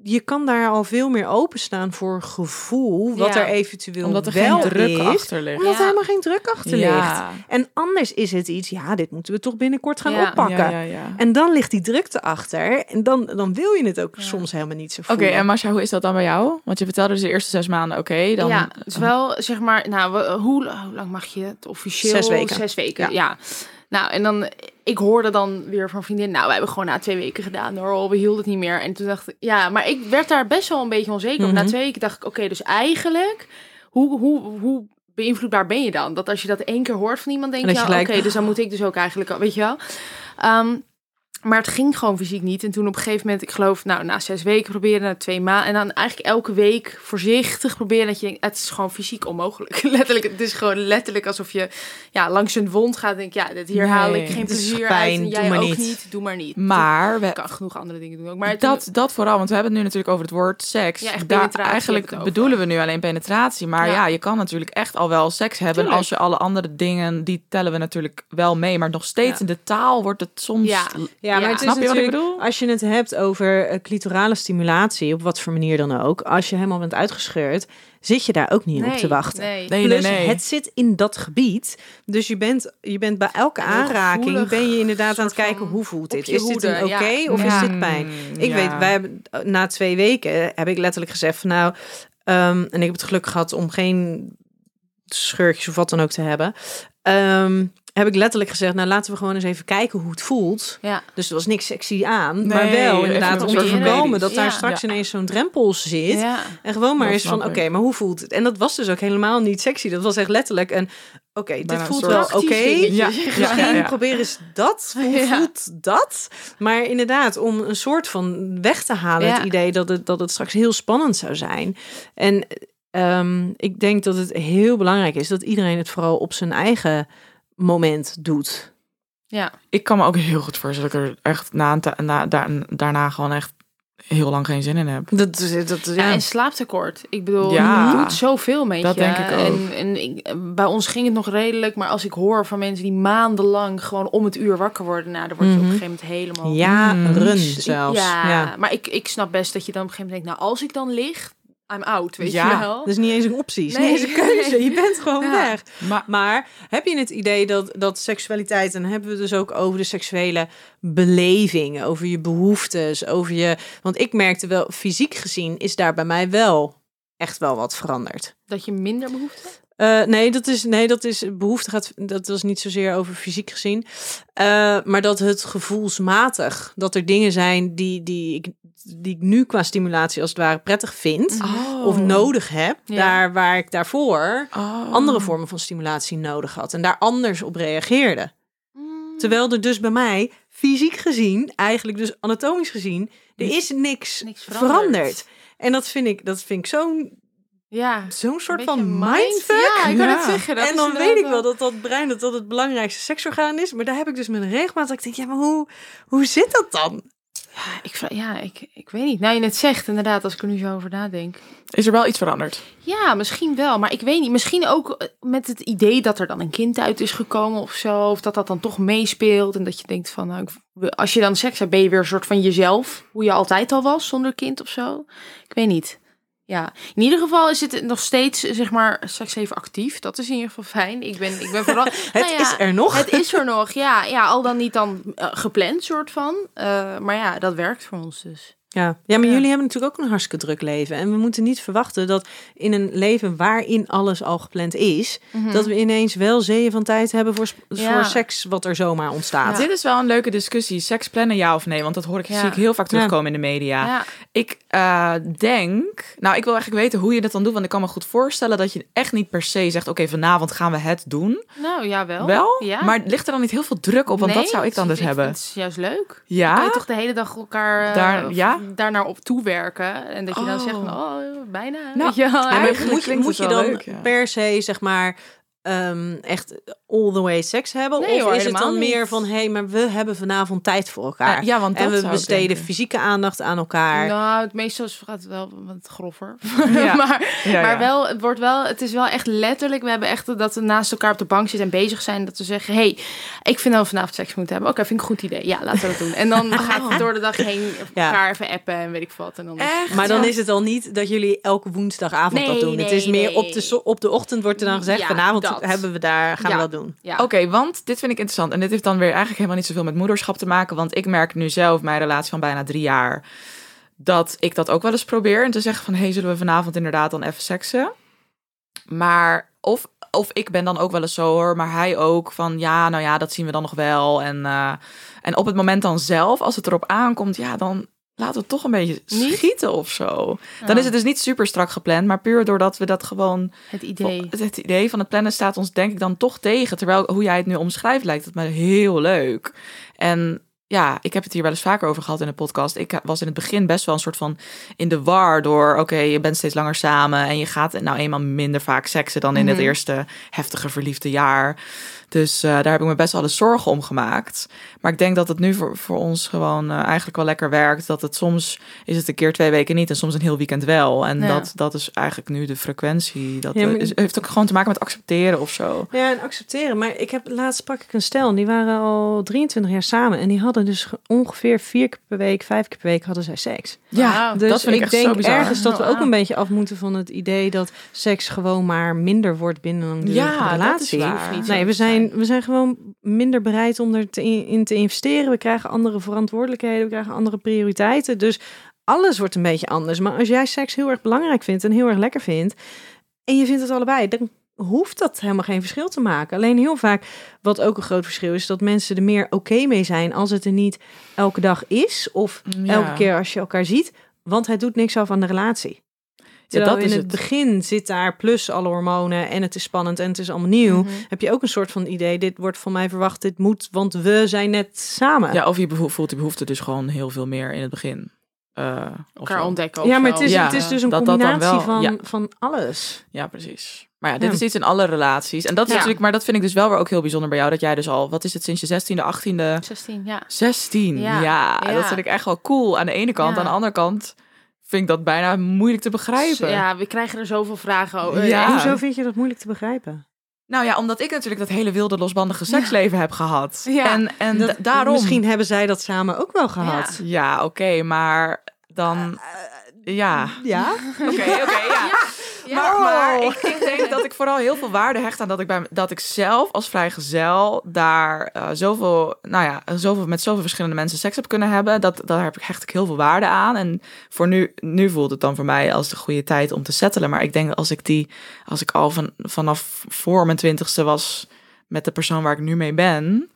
je kan daar al veel meer openstaan voor gevoel, wat er eventueel Omdat er wel geen druk is. achter ligt. Omdat er helemaal geen druk achter ligt. Ja. En anders is het iets, ja, dit moeten we toch binnenkort gaan Ja. oppakken. Ja, ja, ja. En dan ligt die drukte achter. En dan, dan wil je het ook Ja. soms helemaal niet zo Oké, voelen. en Masha, hoe is dat dan bij jou? Want je vertelde dus de eerste zes maanden, oké, dan... Ja, het is wel zeg maar, nou, we- hoe, hoe lang mag je het officieel? Zes weken. Zes weken, Ja. ja. Nou, en dan, ik hoorde dan weer van vriendin, nou, we hebben gewoon na twee weken gedaan hoor, we hielden het niet meer. En toen dacht ik, ja, maar ik werd daar best wel een beetje onzeker. Na Mhm. twee weken dacht ik, oké, dus eigenlijk, hoe, hoe, hoe beïnvloedbaar ben je dan? Dat als je dat één keer hoort van iemand, denk En je, ja, oké, dus dan moet ik dus ook eigenlijk, weet je wel. Ehm, maar het ging gewoon fysiek niet. En toen op een gegeven moment, ik geloof, nou, na zes weken proberen, na twee maanden. En dan eigenlijk elke week voorzichtig proberen. Dat je denkt, het is gewoon fysiek onmogelijk. letterlijk, het is gewoon letterlijk alsof je ja, langs een wond gaat. Denk ja, dit hier haal ik Nee, geen plezier pijn, uit. En doe jij maar ook niet. niet. Doe maar niet. Maar we, kan genoeg andere dingen doen ook. Maar dat, dat vooral, want we hebben het nu natuurlijk over het woord seks. Ja, Daar, eigenlijk bedoelen we nu alleen penetratie. Maar ja. Ja. je kan natuurlijk echt al wel seks hebben. Tuurlijk. Als je alle andere dingen, die tellen we natuurlijk wel mee. Maar nog steeds Ja. in de taal wordt het soms... Ja. Ja, maar Ja. het is Snap je wat ik bedoel? als je het hebt over eh, clitorale stimulatie, op wat voor manier dan ook, als je helemaal bent uitgescheurd, zit je daar ook niet op te wachten. Nee. Nee, Plus, nee, nee. het zit in dat gebied. Dus je bent, je bent bij elke aanraking gevoelig, ben je inderdaad aan het kijken hoe voelt dit. Is dit een oké ja. of Ja. is dit pijn? Ik Ja. weet, wij hebben eh, na twee weken heb ik letterlijk gezegd van nou, ehm, en ik heb het geluk gehad om geen scheurtjes of wat dan ook te hebben. Ehm, heb ik letterlijk gezegd, nou laten we gewoon eens even kijken hoe het voelt. Ja. Dus er was niks sexy aan, Nee, maar wel inderdaad om te voorkomen dat daar straks Ja. ineens zo'n drempel zit. Ja. En gewoon maar eens van, oké, maar hoe voelt het? En dat was dus ook helemaal niet sexy. Dat was echt letterlijk een, oké, dit voelt wel oké. Dingetje. Ja, Misschien probeer eens dat. Hoe Ja. voelt dat? Maar inderdaad, om een soort van weg te halen, Ja. het idee dat het, dat het straks heel spannend zou zijn. En ehm, ik denk dat het heel belangrijk is dat iedereen het vooral op zijn eigen moment doet. Ja. Ik kan me ook heel goed voorstellen dat ik er echt na, een ta- na, daar, daarna gewoon echt heel lang geen zin in heb. Dat, is- dat, is- Ja, ja. en slaaptekort. Ik bedoel, Ja. je doet zoveel met Dat je. denk ik ook. En, en ik, bij ons ging het nog redelijk, maar als ik hoor van mensen die maandenlang gewoon om het uur wakker worden, nou, dan word je op Mhm. een gegeven moment helemaal. Jaren Mm. zelfs. Ja, Ja. maar ik, ik snap best dat je dan op een gegeven moment denkt, nou, als ik dan lig, I'm out, weet Ja. je wel. Dat is niet eens een optie. Het is Nee. niet eens een keuze. Je bent gewoon Ja. weg. Maar Maar heb je het idee dat, dat seksualiteit, en dan hebben we het dus ook over de seksuele beleving, over je behoeftes, over je. Want ik merkte wel, fysiek gezien is daar bij mij wel echt wel wat veranderd. Dat je minder behoefte Eh, nee, dat is, nee, dat is behoefte gaat. Dat was niet zozeer over fysiek gezien. Eh, maar dat het gevoelsmatig. Dat er dingen zijn die, die, ik, die ik nu qua stimulatie als het ware prettig vind. Oh. Of nodig heb. Ja. Daar waar ik daarvoor Oh. andere vormen van stimulatie nodig had. En daar anders op reageerde. Terwijl er dus bij mij, fysiek gezien, eigenlijk dus anatomisch gezien, er is niks, Niks veranderd. veranderd. En dat vind ik, dat vind ik zo'n Ja. zo'n soort van beetje mind- mindfuck. Ja, ik Ja. het zeggen. Dat en dan weet ik wel dat dat brein dat dat het belangrijkste seksorgaan is. Maar daar heb ik dus een regelmaat dat ik denk, ja, maar hoe, hoe zit dat dan? Ja, ik, ja ik, ik weet niet. Nou, je net zegt inderdaad, als ik er nu zo over nadenk. Is er wel iets veranderd? Ja, misschien wel. Maar ik weet niet. Misschien ook eh, met het idee dat er dan een kind uit is gekomen of zo. Of dat dat dan toch meespeelt. En dat je denkt van, nou, ik- als je dan seks hebt, ben je weer een soort van jezelf. Hoe je altijd al was zonder kind of zo. Ik weet niet. Ja, in ieder geval is het nog steeds, zeg maar, seks even actief. Dat is in ieder geval fijn. Ik ben, ik ben vooral... Het Nou ja, is er nog. Het is er nog, ja. Ja, al dan niet dan eh, gepland soort van. Eh, maar ja, dat werkt voor ons dus. Ja, ja maar Ja. jullie hebben natuurlijk ook een hartstikke druk leven. En we moeten niet verwachten dat in een leven waarin alles al gepland is, dat we ineens wel zeeën van tijd hebben voor, Ja. voor seks wat er zomaar ontstaat. Dit is wel een leuke discussie. Seks plannen, ja of nee? Want dat hoor ik, Ja. zie ik heel vaak terugkomen in de media. Ja. Ik eh, denk... Nou, ik wil eigenlijk weten hoe je dat dan doet. Want ik kan me goed voorstellen dat je echt niet per se zegt... Oké, vanavond gaan we het doen. Nou, ja wel. Wel? Ja. Maar ligt er dan niet heel veel druk op? Want Nee, dat zou ik dan dus hebben. Het is juist leuk. Dan kan Ja? je toch de hele dag elkaar eh, Daar- ja? Daarnaar op toewerken. En dat je dan Oh. zegt van, oh, bijna. Nou, weet je. Ja, moet je, moet dan leuk, ja. per se, zeg maar, ehm, echt all the way seks hebben? Nee, of hoor, is het dan meer niet. van, hé, hey, maar we hebben vanavond tijd voor elkaar. Ja, want dat en we besteden fysieke aandacht aan elkaar. Nou, het meestal is- gaat het wel wat grover. Ja. maar Ja, maar ja. wel, het wordt wel, het is wel echt letterlijk. We hebben echt dat we naast elkaar op de bank zitten en bezig zijn. Dat we zeggen, hey, ik vind dat we vanavond seks moeten hebben. Oké, vind ik een goed idee. Ja, laten we dat doen. En dan gaat het door de dag heen Ja. elkaar even appen en weet ik wat. En dan Echt? Maar dan Ja. is het al niet dat jullie elke woensdagavond dat Nee, doen. het is meer nee. op de, op de ochtend wordt er dan gezegd, Ja, vanavond dat. hebben we daar, gaan Ja. we dat doen. Ja. Oké, want dit vind ik interessant. En dit heeft dan weer eigenlijk helemaal niet zoveel met moederschap te maken. Want ik merk nu zelf, mijn relatie van bijna drie jaar, dat ik dat ook wel eens probeer. En te zeggen van, hey, zullen we vanavond inderdaad dan even seksen? Maar of of ik ben dan ook wel eens zo hoor, maar hij ook van ja, nou ja, dat zien we dan nog wel. En, eh, en op het moment dan zelf, als het erop aankomt, ja, dan laten we toch een beetje schieten of zo. Dan is het dus niet super strak gepland, maar puur doordat we dat gewoon Het idee. het, het idee van het plannen staat ons denk ik dan toch tegen. Terwijl hoe jij het nu omschrijft lijkt het me heel leuk. En ja, ik heb het hier wel eens vaker over gehad in de podcast. Ik was in het begin best wel een soort van in de war door... oké, je bent steeds langer samen en je gaat nou eenmaal minder vaak seksen... dan in het eerste heftige verliefde jaar. Dus eh, daar heb ik me best wel eens zorgen om gemaakt. Maar ik denk dat het nu voor, voor ons gewoon eh, eigenlijk wel lekker werkt. Dat het soms is het een keer twee weken niet en soms een heel weekend wel. En Ja. dat, dat is eigenlijk nu de frequentie. Dat Ja, maar- is, heeft ook gewoon te maken met accepteren of zo. Ja, en accepteren. Maar ik heb laatst sprak ik een stel die waren al 23 jaar samen. En die hadden dus ge- ongeveer vier keer per week, vijf keer per week hadden zij seks. Ja, Dus dat vind ik ik echt zo denk bizar. ergens dat we ook een beetje af moeten van het idee dat seks gewoon maar minder wordt binnen een Ja, dat is relatie. Nee, we zijn, zijn. we zijn gewoon minder bereid om er te in, in te investeren. We krijgen andere verantwoordelijkheden, we krijgen andere prioriteiten. Dus alles wordt een beetje anders. Maar als jij seks heel erg belangrijk vindt en heel erg lekker vindt, en je vindt het allebei, dan hoeft dat helemaal geen verschil te maken. Alleen heel vaak, wat ook een groot verschil is, dat mensen er meer oké mee zijn als het er niet elke dag is of Ja. elke keer als je elkaar ziet, want het doet niks af aan de relatie. Terwijl dat in is het, het. begin zit daar plus alle hormonen en het is spannend en het is allemaal nieuw. Mhm. Heb je ook een soort van idee, dit wordt van mij verwacht, dit moet, want we zijn net samen. Ja, of je voelt die behoefte dus gewoon heel veel meer in het begin. Eh, of elkaar zo. ontdekken. Ja, maar het is, Ja, het is dus een dat dat dan combinatie wel- van, ja. van alles. Ja, precies. Maar ja, dit Ja. is iets in alle relaties. En dat is Ja. natuurlijk, maar dat vind ik dus wel weer ook heel bijzonder bij jou. Dat jij dus al, wat is het, sinds je 16e, 18e, 16, ja. 16. Ja, Ja, dat vind ik echt wel cool aan de ene kant. Ja. Aan de andere kant vind ik dat bijna moeilijk te begrijpen. Ja, we krijgen er zoveel vragen over. Ja. Hoezo vind je dat moeilijk te begrijpen? Nou ja, omdat ik natuurlijk dat hele wilde, losbandige seksleven heb gehad. Ja. En, en Dat- daarom... Misschien hebben zij dat samen ook wel gehad. Ja, oké, maar dan... ja, Ja? oké, oké, ja. Ja. Maar, maar ik, ik denk dat ik vooral heel veel waarde hecht aan dat ik, bij, dat ik zelf als vrijgezel daar eh, zoveel, nou ja, zoveel, met zoveel verschillende mensen seks heb kunnen hebben. Dat, daar heb ik, hecht ik heel veel waarde aan. En voor nu, nu voelt het dan voor mij als de goede tijd om te settelen. Maar ik denk als ik die, als ik al van, vanaf voor mijn twintigste was met de persoon waar ik nu mee ben.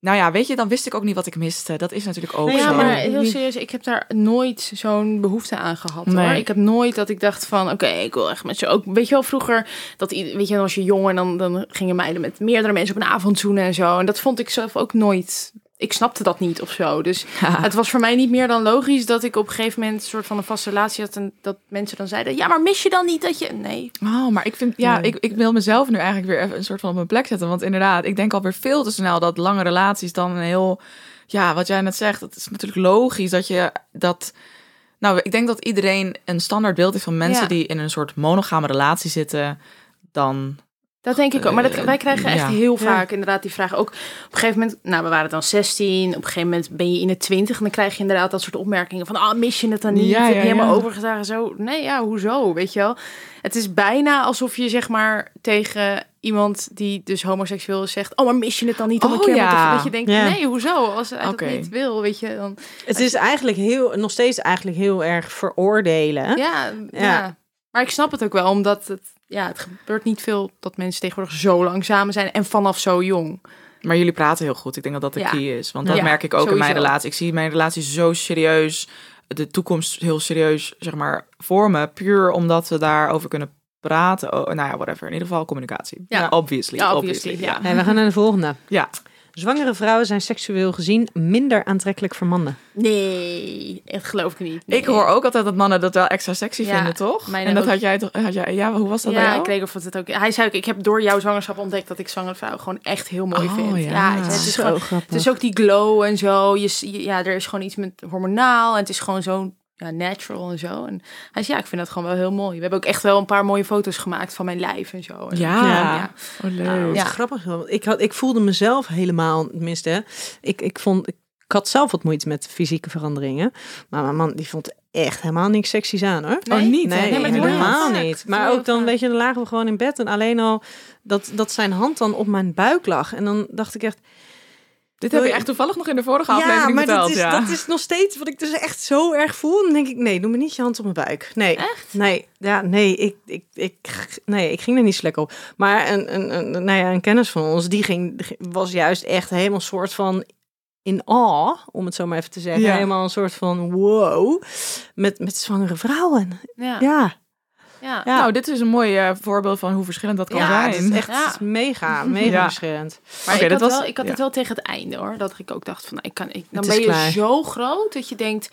Nou ja, weet je, dan wist ik ook niet wat ik miste. Dat is natuurlijk ook Nee, Ja, zo. maar heel serieus, ik heb daar nooit zo'n behoefte aan gehad. Hoor. Nee. Ik heb nooit dat ik dacht van, oké, ik wil echt met je ook. Weet je wel, vroeger, dat, weet je, was je jong en dan, dan gingen meiden met meerdere mensen op een avond zoenen en zo. En dat vond ik zelf ook nooit. Ik snapte dat niet of zo. Dus het was voor mij niet meer dan logisch dat ik op een gegeven moment een soort van een vaste relatie had. En dat mensen dan zeiden, ja, maar mis je dan niet dat je. Nee. Oh, maar ik vind, ja, Nee. ik, ik wil mezelf nu eigenlijk weer even een soort van op mijn plek zetten. Want inderdaad, ik denk alweer veel te snel dat lange relaties dan een heel, ja, wat jij net zegt, dat is natuurlijk logisch dat je dat. Nou, ik denk dat iedereen een standaard beeld heeft van mensen Ja. die in een soort monogame relatie zitten. Dan, Dat denk ik ook. Maar dat, Eh, wij krijgen echt ja. heel Ja. vaak inderdaad die vraag. Ook op een gegeven moment, nou, we waren dan 16. Op een gegeven moment ben je in de 20. En dan krijg je inderdaad dat soort opmerkingen van, ah, mis je het dan niet? Ja, Heb je ja, helemaal ja. overgeslagen? Zo, nee, ja, hoezo? Weet je wel? Het is bijna alsof je zeg maar tegen iemand die dus homoseksueel is zegt, oh, maar mis je het dan niet om een Oh, keer ja. Dat je denkt, Ja. nee, hoezo? Als hij Oké. dat niet wil, weet je, dan... Het is eigenlijk heel, nog steeds eigenlijk heel erg veroordelen. Ja, ja. Ja. Maar ik snap het ook wel, omdat het, ja, het gebeurt niet veel dat mensen tegenwoordig zo lang samen zijn en vanaf zo jong. maar jullie praten heel goed. Ik denk dat dat de Ja. key is. Want dat Ja, merk ik ook in mijn relatie. Ik zie mijn relatie zo serieus, de toekomst heel serieus, zeg maar, vormen. Puur omdat we daarover kunnen praten. Oh, nou ja, whatever. In ieder geval communicatie. Ja. obviously. Ja, obviously. obviously, ja. Nee, we gaan naar de volgende. ja. Zwangere vrouwen zijn seksueel gezien minder aantrekkelijk voor mannen. Nee, echt geloof ik niet. Nee. Ik hoor ook altijd dat mannen dat wel extra sexy Ja, vinden, toch? En dat ook. had jij toch? Had jij, ja, hoe was dat bij Ja, jou? ik kreeg of het ook. Hij zei ook, ik heb door jouw zwangerschap ontdekt dat ik zwangere vrouw gewoon echt heel mooi Oh, vind. ja. het is Zo gewoon, grappig. het is ook die glow en zo. Je, ja, er is gewoon iets met hormonaal en het is gewoon zo ja, natural en zo. En hij zei, ja, ik vind dat gewoon wel heel mooi. We hebben ook echt wel een paar mooie foto's gemaakt van mijn lijf en zo. En- Ja. ja. Oh, leuk. Dat is Ja. grappig. Ik, had, ik voelde mezelf helemaal, tenminste, hè, ik, ik, vond, ik had zelf wat moeite met fysieke veranderingen. Maar mijn man die vond echt helemaal niks seksies aan hoor. Oh, niet? Nee, helemaal vaak. niet. Maar ook dan, weet je, dan lagen we gewoon in bed en alleen al dat, dat zijn hand dan op mijn buik lag. En dan dacht ik echt, Dit heb je echt toevallig nog in de vorige aflevering ja, maar verteld. dat is, ja. dat is nog steeds wat ik dus echt zo erg voel. Dan denk ik, nee, doe me niet je hand op mijn buik. Nee. Echt? Nee, ja, nee, ik, ik, ik, nee, ik ging er niet lekker op. Maar een, een, een, nou ja, een kennis van ons, die ging, was juist echt helemaal soort van in awe, om het zo maar even te zeggen. Ja. Helemaal een soort van wow, met, met zwangere vrouwen. Ja. Ja, Ja. ja. Nou, dit is een mooi eh, voorbeeld van hoe verschillend dat kan ja, zijn. het is echt Ja. het is mega, mega Ja. verschillend. Maar ik, dat had was- wel, ik had ja. het wel tegen het einde hoor. Dat ik ook dacht van, nou, ik kan, ik, dan ben je klaar. zo groot dat je denkt,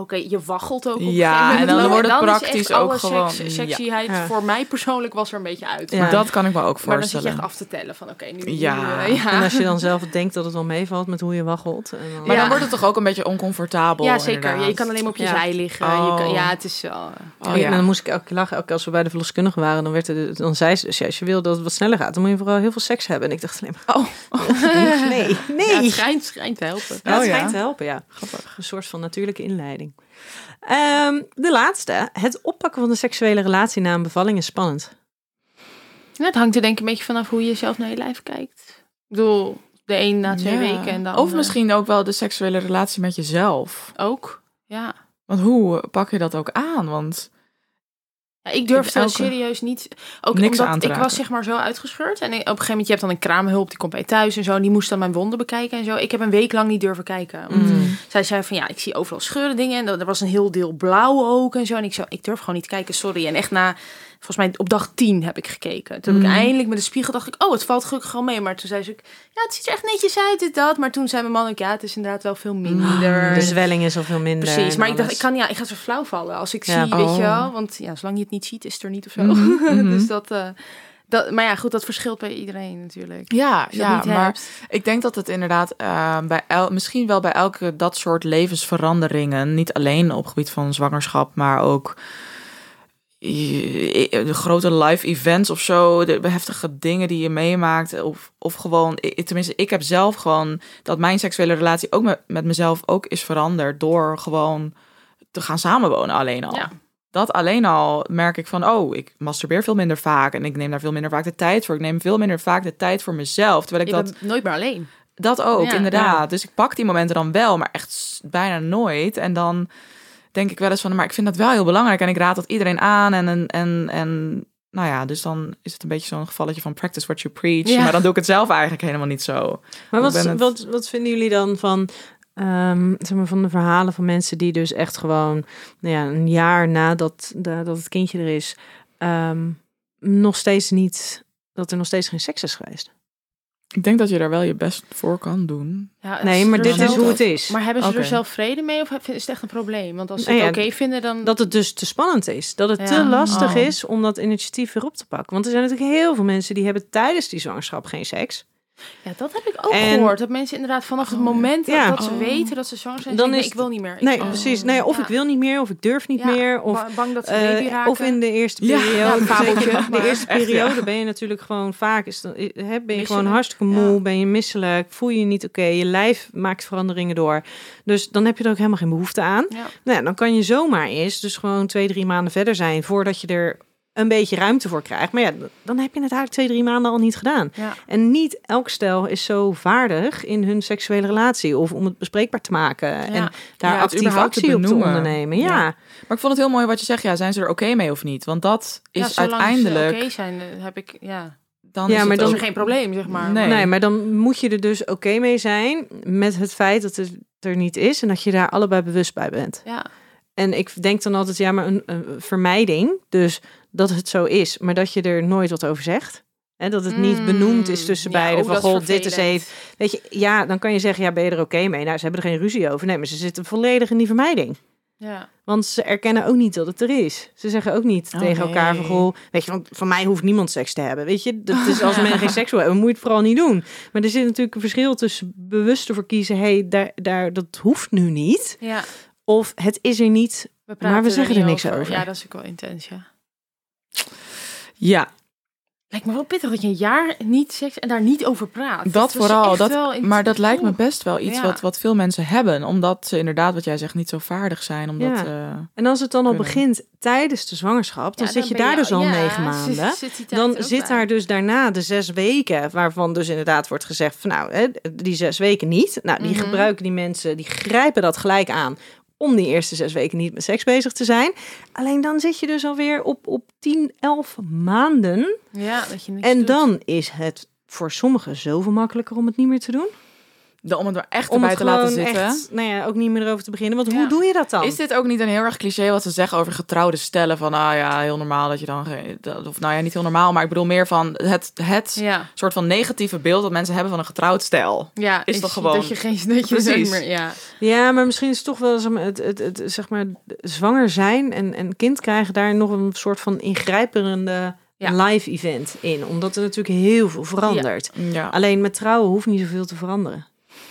oké, je waggelt ook op een Ja, gegeven moment. en dan wordt het is echt praktisch alle ook gewoon- Seks, ja. sexyheid Ja. voor mij persoonlijk was er een beetje uit. Ja. Maar, Dat kan ik me ook maar dan zit je voorstellen. echt af te tellen van, oké, nu, Ja. nu, eh, ja. En als je dan zelf denkt dat het wel meevalt met hoe je waggelt. En dan, Maar dan wordt het toch ook een beetje oncomfortabel. Ja, zeker. inderdaad. Je kan alleen maar op je Ja. zij liggen. Je Oh. kan, ja, het is wel... Oh, En ja. dan moest ik elke keer lachen. Elke keer als we bij de verloskundige waren, dan, werd er, dan zei ze... dus ja, als je wil dat het wat sneller gaat, dan moet je vooral heel veel seks hebben. En ik dacht alleen maar... Oh, nee, nee. Ja, het schijnt, schijnt te helpen. Ja, het Oh, schijnt te helpen, ja. Grappig. Een soort van natuurlijke inleiding. Ehm, de laatste. Het oppakken van de seksuele relatie na een bevalling is spannend. Ja, het hangt er denk ik een beetje vanaf hoe je zelf naar je lijf kijkt. Ik bedoel, de een na twee Ja. weken en dan... Of misschien ook wel de seksuele relatie met jezelf. Ook, ja. Want hoe pak je dat ook aan? Want Ja, ik durfde elke- serieus niet. Ook Niks omdat aan te ik was zeg maar zo uitgescheurd. En op een gegeven moment, je hebt dan een kraamhulp, die komt bij thuis en zo. En die moest dan mijn wonden bekijken en zo. Ik heb een week lang niet durven kijken. Want Mm. zij zei van ja, ik zie overal scheuren dingen. En er was een heel deel blauw ook en zo. En ik zo, ik durf gewoon niet kijken, sorry. En echt na, volgens mij op dag 10 heb ik gekeken. Toen heb ik Mm. eindelijk met de spiegel dacht ik, oh, het valt gelukkig gewoon mee. Maar toen zei ze, ja, het ziet er echt netjes uit, dit, dat. Maar toen zei mijn man ook, ja, het is inderdaad wel veel minder. De zwelling is al veel minder. Precies, maar ik dacht, ik kan ja, ik ga zo flauw vallen als ik Ja. zie, weet je Oh. wel, want ja, zolang je het niet ziet, is het er niet of zo. Mhm, mhm. dus dat, eh, dat, maar ja, goed, dat verschilt bij iedereen natuurlijk. ja, je ja maar hebt. ik denk dat het inderdaad eh, bij el, misschien wel bij elke dat soort levensveranderingen, niet alleen op het gebied van zwangerschap, maar ook de grote live events of zo, de heftige dingen die je meemaakt, of, of gewoon, tenminste, ik heb zelf gewoon dat mijn seksuele relatie ook met, met mezelf ook is veranderd door gewoon te gaan samenwonen alleen al. Ja. Dat alleen al merk ik van, oh, ik masturbeer veel minder vaak en ik neem daar veel minder vaak de tijd voor. Ik neem veel minder vaak de tijd voor mezelf, terwijl ik Je dat nooit meer alleen. dat ook, Ja, inderdaad. Dus ik pak die momenten dan wel, maar echt bijna nooit. En dan denk ik wel eens van, maar ik vind dat wel heel belangrijk. En ik raad dat iedereen aan. En, en, en, en nou ja, dus dan is het een beetje zo'n gevalletje van practice what you preach. Ja. Maar dan doe ik het zelf eigenlijk helemaal niet zo. Maar wat, het- wat, wat vinden jullie dan van, ehm, zeg maar van de verhalen van mensen die dus echt gewoon nou ja, een jaar nadat da- dat het kindje er is, ehm, nog steeds niet, dat er nog steeds geen seks is geweest? Ik denk dat je daar wel je best voor kan doen. Ja, Nee, maar dit is hoe het is. Maar hebben ze er zelf vrede mee of is het echt een probleem? Want als ze Nou het ja, oké vinden, dan... Dat het dus te spannend is. Dat het Ja. te lastig Oh. is om dat initiatief weer op te pakken. Want er zijn natuurlijk heel veel mensen die hebben tijdens die zwangerschap geen seks. Ja, dat heb ik ook En- gehoord. Dat mensen inderdaad vanaf het moment dat, Ja. dat ze Oh. weten dat ze zwanger zijn, Dan dan is ik wil niet meer. Ik Nee, precies. Nee, of Ja. ik wil niet meer, of ik durf niet Ja, meer. Of ba- bang dat ze baby raken. of in de eerste periode. ja, een fabeltje, de eerste echt, ja. periode ben je natuurlijk gewoon vaak. Is dan, hè, ben je gewoon hartstikke moe, ja. ben je misselijk, voel je je niet oké, je lijf maakt veranderingen door. Dus dan heb je er ook helemaal geen behoefte aan. Ja. Nou, ja, dan kan je zomaar eens, dus gewoon twee, drie maanden verder zijn voordat je er een beetje ruimte voor krijgt. Maar ja, dan heb je het eigenlijk twee, drie maanden al niet gedaan. Ja. En niet elk stel is zo vaardig in hun seksuele relatie of om het bespreekbaar te maken en daar Ja, actief actie op te benoemen. ondernemen. Ja. Ja. Maar ik vond het heel mooi wat je zegt. Ja, zijn ze er oké mee of niet? Want dat is uiteindelijk... ze oké zijn, eh, heb ik... Ja, Dan Ja, is maar dan- is er geen probleem, zeg maar. Nee. Nee, maar dan moet je er dus oké mee zijn met het feit dat het er niet is en dat je daar allebei bewust bij bent. Ja. En ik denk dan altijd, ja, maar een, een vermijding, dus dat het zo is, maar dat je er nooit wat over zegt. En dat het niet Mm, benoemd is tussen ja, beiden. Van, goh, dit is even... Weet je, ja, dan kan je zeggen, ja, ben je er oké mee? Nou, ze hebben er geen ruzie over. Nee, maar ze zitten volledig in die vermijding. Ja. Want ze erkennen ook niet dat het er is. Ze zeggen ook niet Oh, tegen elkaar van, goh, weet je, van, van mij hoeft niemand seks te hebben. Weet je, dat is als men geen seks wil hebben, moet je het vooral niet doen. Maar er zit natuurlijk een verschil tussen bewust ervoor kiezen, hey, daar, daar, dat hoeft nu niet. ja. Of het is er niet. praten Maar we zeggen er niks over. Ja, dat is ook wel intens, ja. Ja. Lijkt me wel pittig dat je een jaar niet seks en daar niet over praat. Dat is vooral, dat, maar dat lijkt me best wel iets Ja. wat, wat veel mensen hebben. Omdat ze inderdaad, wat jij zegt, niet zo vaardig zijn. Omdat, Ja. eh, En als het dan al Kunnen. begint tijdens de zwangerschap, dan Ja, zit je daar dus al ja, negen maanden. zit Dan zit bij. daar dus daarna de zes weken, waarvan dus inderdaad wordt gezegd van nou, hè, die zes weken niet. Nou, die Mhm. gebruiken die mensen, die grijpen dat gelijk aan om die eerste zes weken niet met seks bezig te zijn. Alleen dan zit je dus alweer op, op 10, 11 maanden. Ja, dat je niks En doet. dan is het voor sommigen zoveel makkelijker om het niet meer te doen. De- om het er echt Om erbij het te laten zitten. echt, nou ja, ook niet meer erover te beginnen. Want hoe doe je dat dan? Is dit ook niet een heel erg cliché wat ze zeggen over getrouwde stellen? Van, ah ja, heel normaal dat je dan... Of nou ja, niet heel normaal, maar ik bedoel meer van het, het Ja, soort van negatieve beeld dat mensen hebben van een getrouwd stel. ja Is toch gewoon- Dat je geen... Dat je Precies. Meer, ja. Ja, maar misschien is het toch wel zeg maar, het, het, het, zeg maar zwanger zijn en, en kind krijgen daar nog een soort van ingrijpende Ja. live event in. Omdat er natuurlijk heel veel verandert. Ja. Alleen met trouwen hoeft niet zoveel te veranderen.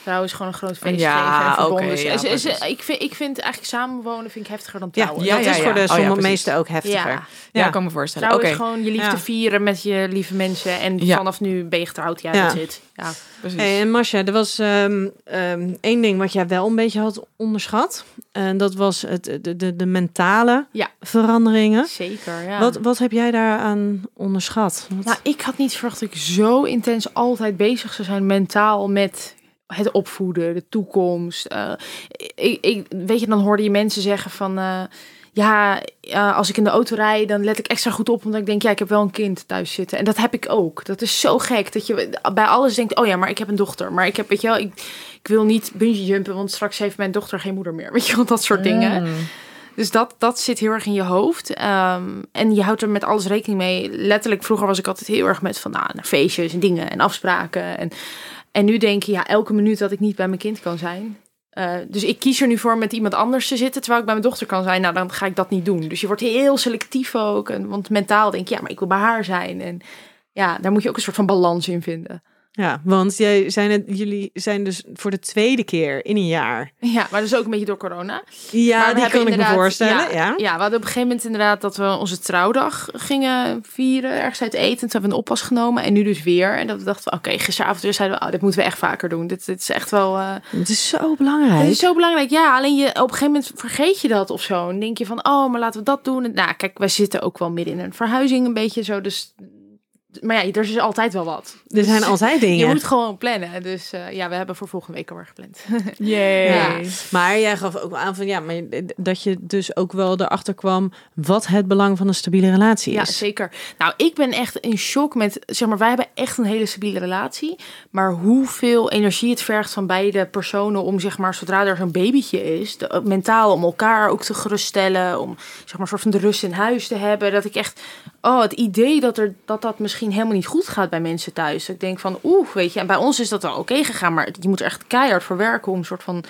Trouwens, gewoon een groot feest Ja, geven en verbonden. oké, zijn. ja, Is- is- ik, vind, ik vind eigenlijk samenwonen vind ik heftiger dan Ja, trouwen. Ja, dat is voor de Oh ja, sommige precies. meesten ook heftiger. Ja. Ja, Ja. kan me voorstellen. Oké, Trouwen is gewoon je liefde Ja. vieren met je lieve mensen. En Ja. vanaf nu ben je getrouwd. Ja, Ja. dat zit. Ja. precies. Hey, en Masha, er was ehm, ehm, één ding wat jij wel een beetje had onderschat. En dat was het, de, de, de mentale Ja. veranderingen. Zeker, ja. Wat, wat heb jij daaraan onderschat? Wat- Nou, ik had niet verwacht dat ik zo intens altijd bezig zou zijn mentaal met het opvoeden, de toekomst. Eh, ik, ik, weet je, dan hoorde je mensen zeggen van... eh, ja, eh, als ik in de auto rijd, dan let ik extra goed op. Omdat ik denk, ja, ik heb wel een kind thuis zitten. En dat heb ik ook. Dat is zo gek. Dat je bij alles denkt, oh ja, maar ik heb een dochter. Maar ik heb, weet je wel, ik, ik wil niet bungee jumpen. Want straks heeft mijn dochter geen moeder meer. Weet je wel, dat soort dingen. Mm. Dus dat, dat zit heel erg in je hoofd. Ehm, en je houdt er met alles rekening mee. Letterlijk, vroeger was ik altijd heel erg met van nou, feestjes en dingen en afspraken. En, en nu denk je, ja, elke minuut dat ik niet bij mijn kind kan zijn. Eh, dus ik kies er nu voor met iemand anders te zitten, terwijl ik bij mijn dochter kan zijn. Nou, dan ga ik dat niet doen. Dus je wordt heel selectief ook. En, want mentaal denk je, ja, maar ik wil bij haar zijn. En ja, daar moet je ook een soort van balans in vinden. Ja, want jij zijn het, jullie zijn dus voor de tweede keer in een jaar. Ja, maar is ook een beetje door corona. Ja, die kan ik me voorstellen. Ja, Ja, ja, we hadden op een gegeven moment inderdaad dat we onze trouwdag gingen vieren, ergens uit eten. Toen hebben we een oppas genomen en nu dus weer. En dat we dachten, oké, gisteravond weer zeiden we, oh, dit moeten we echt vaker doen. Dit, dit is echt wel... eh, Het is zo belangrijk. het is zo belangrijk. Ja, alleen je, op een gegeven moment vergeet je dat of zo. En denk je van, oh, maar laten we dat doen. En, nou, kijk, wij zitten ook wel midden in een verhuizing een beetje zo. Dus, maar ja, er is altijd wel wat. Er zijn altijd dingen. Je moet gewoon plannen. Dus eh, ja, we hebben voor volgende week alweer gepland. Yay. Ja. Maar jij gaf ook aan van ja, maar dat je dus ook wel erachter kwam wat het belang van een stabiele relatie Ja, is. zeker. Nou, ik ben echt in shock met, zeg maar, wij hebben echt een hele stabiele relatie. Maar hoeveel energie het vergt van beide personen om, zeg maar, zodra er zo'n babytje is, de, mentaal om elkaar ook te geruststellen, om, zeg maar, een soort van de rust in huis te hebben. Dat ik echt, oh, het idee dat er, dat, dat misschien helemaal niet goed gaat bij mensen thuis. Ik denk van, oeh, weet je, en bij ons is dat wel oké gegaan, maar je moet er echt keihard voor werken om een soort van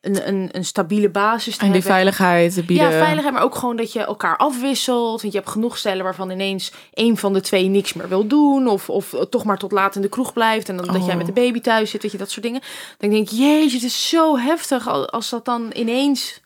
een, een, een stabiele basis te En die hebben. veiligheid te bieden. Ja, veiligheid, maar ook gewoon dat je elkaar afwisselt. Want je hebt genoeg stellen waarvan ineens een van de twee niks meer wil doen. Of, of toch maar tot laat in de kroeg blijft. En dan dat jij Oh. met de baby thuis zit, weet je, dat soort dingen. Dan denk ik, jeetje, het is zo heftig als, als dat dan ineens...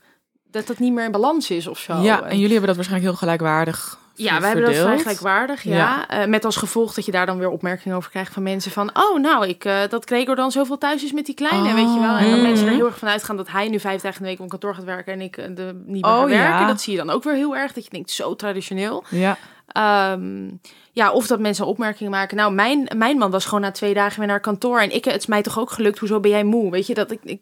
dat dat niet meer in balans is of zo. Ja, en jullie hebben dat waarschijnlijk heel gelijkwaardig Ja, wij hebben dat vrij gelijkwaardig, ja. Ja. Eh, met als gevolg dat je daar dan weer opmerkingen over krijgt van mensen van... oh, nou, ik, eh, dat Gregor dan zoveel thuis is met die kleine, Oh. weet je wel. En dan Mhm. mensen er heel erg van uitgaan dat hij nu vijf dagen in de week op kantoor gaat werken... en ik eh, de, niet meer Oh, ga werken. ja. Dat zie je dan ook weer heel erg, dat je denkt, zo traditioneel. Ja. Ehm, ja, of dat mensen opmerkingen maken. Nou, mijn, mijn man was gewoon na twee dagen weer naar kantoor. En ik, het is mij toch ook gelukt, hoezo ben jij moe? Weet je, dat ik... ik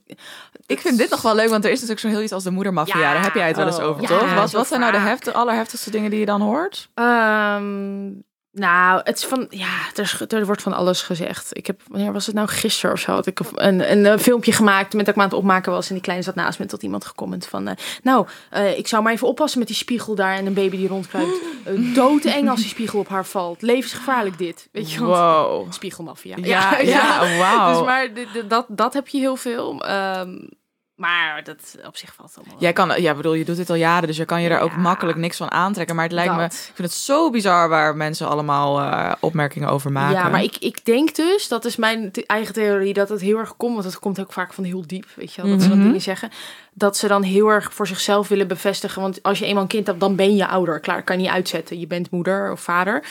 Ik vind dit nog wel leuk, want er is natuurlijk zo heel iets als de moedermafia. Ja. Daar heb jij het wel eens Oh. over, Ja, toch? Wat, wat zijn nou de heftig, allerheftigste dingen die je dan hoort? Ehm, nou, het is van, ja, er, er wordt van alles gezegd. Ik heb, wanneer was het nou gisteren of zo? Had ik een, een, eh, filmpje gemaakt met dat ik me aan het opmaken was. En die kleine zat naast me. Tot iemand gecomment van, eh, nou, eh, ik zou maar even oppassen met die spiegel daar en een baby die rondkruipt. Uh, doodeng als die spiegel op haar valt. Levensgevaarlijk dit. Weet je, Wow. spiegelmafia. Ja, ja, wauw. Dus maar dat, dat heb je heel veel. Ehm, maar dat op zich valt allemaal. wel. Jij kan, ja, bedoel, je doet dit al jaren, dus je kan je daar ook makkelijk niks van aantrekken. Maar het lijkt me, Dat. ik vind het zo bizar waar mensen allemaal eh, opmerkingen over maken. Ja, maar ik, ik denk dus, dat is mijn eigen theorie, dat het heel erg komt, want het komt ook vaak van heel diep, weet je wel, dat ze dat Mhm. dingen zeggen. Dat ze dan heel erg voor zichzelf willen bevestigen. Want als je eenmaal een kind hebt, dan ben je ouder. Klaar, kan je niet uitzetten. Je bent moeder of vader.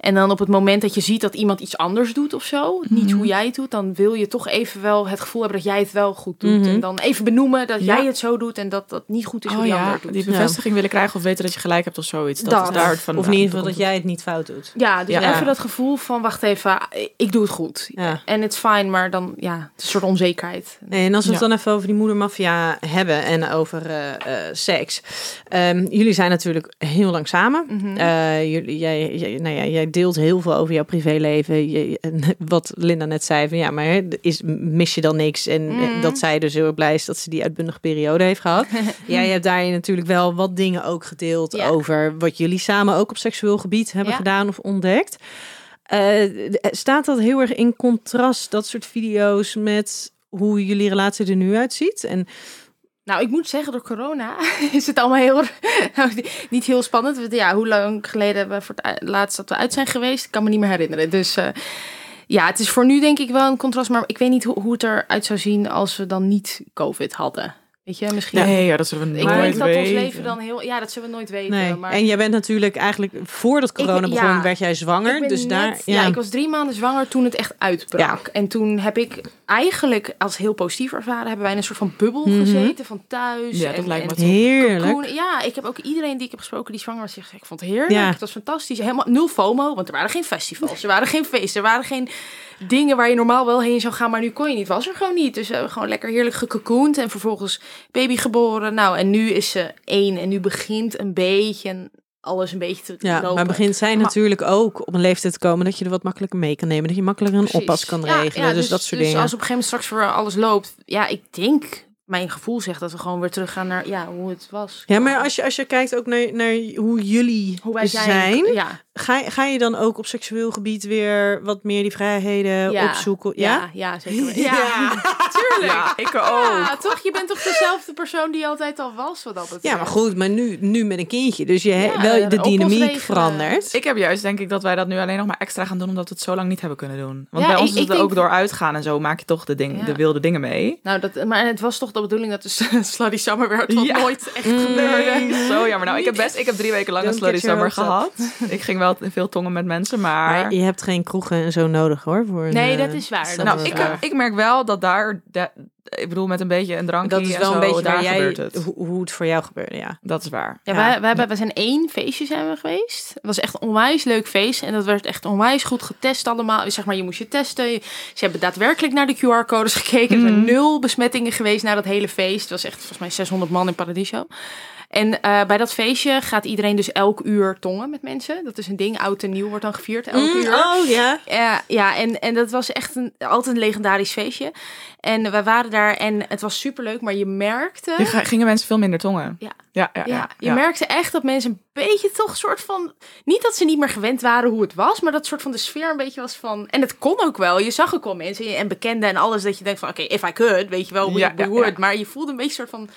En dan op het moment dat je ziet dat iemand iets anders doet of zo, niet Mhm. hoe jij het doet, dan wil je toch even wel het gevoel hebben dat jij het wel goed doet. Mhm. En dan even benoemen dat Ja. jij het zo doet en dat dat niet goed is hoe Oh die ja, ander doet. die bevestiging willen krijgen of weten dat je gelijk hebt of zoiets. Dat, Dat. is daar van. Of in ieder geval dat jij het niet fout doet. Ja, dus Ja. even dat gevoel van wacht even, ik doe het goed. Ja. En het is fijn, maar dan ja, het is een soort onzekerheid. Nee, en als we het dan even over die moedermafia hebben en over eh, eh, seks. Ehm, jullie zijn natuurlijk heel lang samen. Mhm. Eh, jullie, jij, jij, nou ja, jij deelt heel veel over jouw privéleven. Je, wat Linda net zei, van ja, maar is, mis je dan niks? En Mhm. dat zij dus heel blij is dat ze die uitbundige periode heeft gehad. jij hebt daarin natuurlijk wel wat dingen ook gedeeld Ja. over wat jullie samen ook op seksueel gebied hebben Ja. gedaan of ontdekt. Staat dat heel erg in contrast, dat soort video's, met hoe jullie relatie er nu uitziet? En Nou, ik moet zeggen, door corona is het allemaal heel, niet heel spannend. Ja, hoe lang geleden we voor het laatst dat we uit zijn geweest? Ik kan me niet meer herinneren. Dus eh, ja, het is voor nu denk ik wel een contrast. Maar ik weet niet hoe, hoe het eruit zou zien als we dan niet COVID hadden. Weet je, misschien... Nee, ja, dat zullen we ik nooit denk dat weten. ons leven dan heel... Ja, dat zullen we nooit weten. nee. Maar En jij bent natuurlijk eigenlijk voordat corona Ik- begon, ja. werd jij zwanger. Ik Dus net- daar. ja. ik was drie maanden zwanger toen het echt uitbrak. En toen heb ik eigenlijk als heel positief ervaren, hebben wij in een soort van bubbel Mhm. gezeten van thuis. Ja, dat en, lijkt me. Heerlijk. cocoon. Ja, ik heb ook iedereen die ik heb gesproken die zwanger was, zegt, ik vond het heerlijk. Het was fantastisch. Helemaal nul FOMO, want er waren geen festivals, er waren geen feesten, er waren geen dingen waar je normaal wel heen zou gaan, maar nu kon je niet. Was er gewoon niet. Dus we hebben gewoon lekker heerlijk gecocoend en vervolgens baby geboren. Nou, en nu is ze één en nu begint een beetje en alles een beetje te Ja, lopen. maar begint zij Maar- natuurlijk ook op een leeftijd te komen dat je er wat makkelijker mee kan nemen. Dat je makkelijker een Precies. oppas kan Ja, regelen. ja, dus, dat soort dus dingen. als op een gegeven moment straks voor alles loopt, ja, ik denk, mijn gevoel zegt dat we gewoon weer terug gaan naar ja, hoe het was. Ja, maar als je, als je kijkt ook naar, naar hoe jullie hoe wij zijn, zijn, ja, Ga, je- ga je dan ook op seksueel gebied weer wat meer die vrijheden Ja. opzoeken? Ja? ja, ja, zeker. Ja. tuurlijk. Ja, ik ook. Ja, toch? Je bent toch dezelfde persoon die altijd al was, wat dat betreft. Ja, maar goed, maar nu, nu met een kindje. Dus je Ja, wel de dynamiek verandert. Ik heb juist denk ik dat wij dat nu alleen nog maar extra gaan doen omdat we het zo lang niet hebben kunnen doen. Want Ja, bij ons ik- is het denk- ook door uitgaan en zo maak je toch de, ding, Ja. de wilde dingen mee. Nou, dat, maar het was toch de bedoeling dat de Slutty Summer werd, wat Ja. nooit echt Mm. gebeurde. Zo jammer. Nou, ik heb best, ik heb drie weken lang een slutty summer gehad. Ik ging wel veel tongen met mensen, maar... Maar je hebt geen kroegen en zo nodig hoor. Voor een, Nee, dat is waar. Dat nou, is ik, waar. ik merk wel dat daar, de- ik bedoel met een beetje een drankje dat is en zo, een beetje daar waar jij, gebeurt het. hoe, hoe het voor jou gebeurde, ja. Dat is waar. Ja, wij, hebben, wij zijn één feestje zijn we geweest. Het was echt een onwijs leuk feest. En dat werd echt onwijs goed getest allemaal. Zeg maar, je moest je testen. Ze hebben daadwerkelijk naar de QR-codes gekeken. Er zijn Mhm. nul besmettingen geweest na dat hele feest. Het was echt volgens mij 600 man in Paradiso. En eh, bij dat feestje gaat iedereen dus elk uur tongen met mensen. Dat is een ding. Oud en nieuw wordt dan gevierd elk Mm, uur. oh ja. Ja, ja en, en dat was echt een, altijd een legendarisch feestje. En wij waren daar en het was superleuk. Maar je merkte... Je gingen mensen veel minder tongen. Ja. Ja, ja, Ja, ja. je ja. merkte echt dat mensen een beetje toch soort van... Niet dat ze niet meer gewend waren hoe het was, maar dat soort van de sfeer een beetje was van... En het kon ook wel. Je zag ook wel mensen en bekenden en alles dat je denkt van... Oké, if I could, weet je wel, we, Ja, we ja. Maar je voelde een beetje soort van...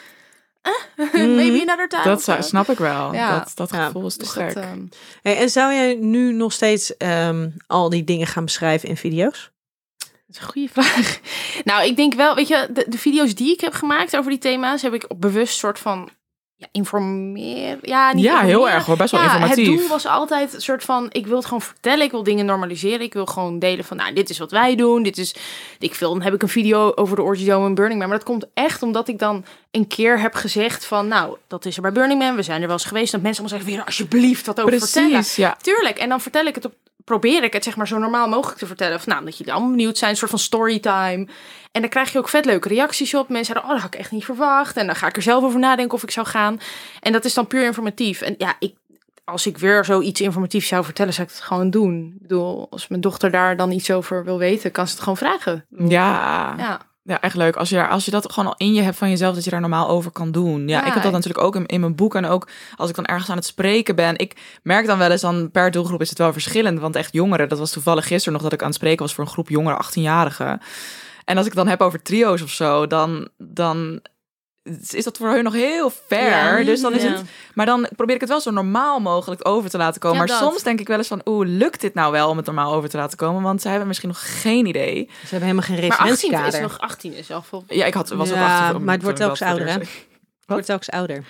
maybe another time. Dat zou- zo. snap ik wel. Ja. Dat, dat Ja. gevoel is toch Dus dat, gek. ehm, Hey, en zou jij nu nog steeds ehm, al die dingen gaan beschrijven in video's? Dat is een goede vraag. Nou, ik denk wel, weet je, de, de video's die ik heb gemaakt over die thema's... heb ik op bewust soort van... Ja, informeer. Ja, niet ja, heel erg hoor. Best wel ja, informatief. Het doel was altijd een soort van: ik wil het gewoon vertellen, ik wil dingen normaliseren. Ik wil gewoon delen van: nou, dit is wat wij doen. Dit is. Ik film, dan heb ik een video over de Orgy Dome en Burning Man. Maar dat komt echt omdat ik dan een keer heb gezegd: van nou, dat is er bij Burning Man. We zijn er wel eens geweest. Dat mensen allemaal zeggen: weer alsjeblieft wat over vertellen. Ja. Tuurlijk. En dan vertel ik het op. Probeer ik het zeg maar zo normaal mogelijk te vertellen. Van, nou, dat jullie allemaal benieuwd zijn, een soort van storytime. En dan krijg je ook vet leuke reacties op. Mensen zeggen, oh, dat had ik echt niet verwacht. En dan ga ik er zelf over nadenken of ik zou gaan. En dat is dan puur informatief. En ja, ik, als ik weer zoiets informatiefs zou vertellen, zou ik het gewoon doen. Ik bedoel, als mijn dochter daar dan iets over wil weten, kan ze het gewoon vragen. Ja. Ja, Ja, echt leuk. Als je, daar- als je dat gewoon al in je hebt van jezelf, dat je daar normaal over kan doen. Ja, Ja, ik heb dat natuurlijk ook in, in mijn boek. En ook als ik dan ergens aan het spreken ben. Ik merk dan wel eens dan per doelgroep is het wel verschillend. Want echt jongeren, dat was toevallig gisteren nog dat ik aan het spreken was voor een groep jongeren, 18-jarigen. En als ik dan heb over trio's of zo, dan, dan is dat voor hun nog heel ver. Ja. dus dan is Ja. het. Maar dan probeer ik het wel zo normaal mogelijk over te laten komen. Ja, maar dat. soms denk ik wel eens van, oeh, lukt dit nou wel om het normaal over te laten komen? Want zij hebben misschien nog geen idee. Ze hebben helemaal geen maar 18 referentiekader. is nog 18 is al veel. Ja, ik had, was ook Ja, 18. maar het wordt voor ouder, hè? Wordt telkens ouder. Ja,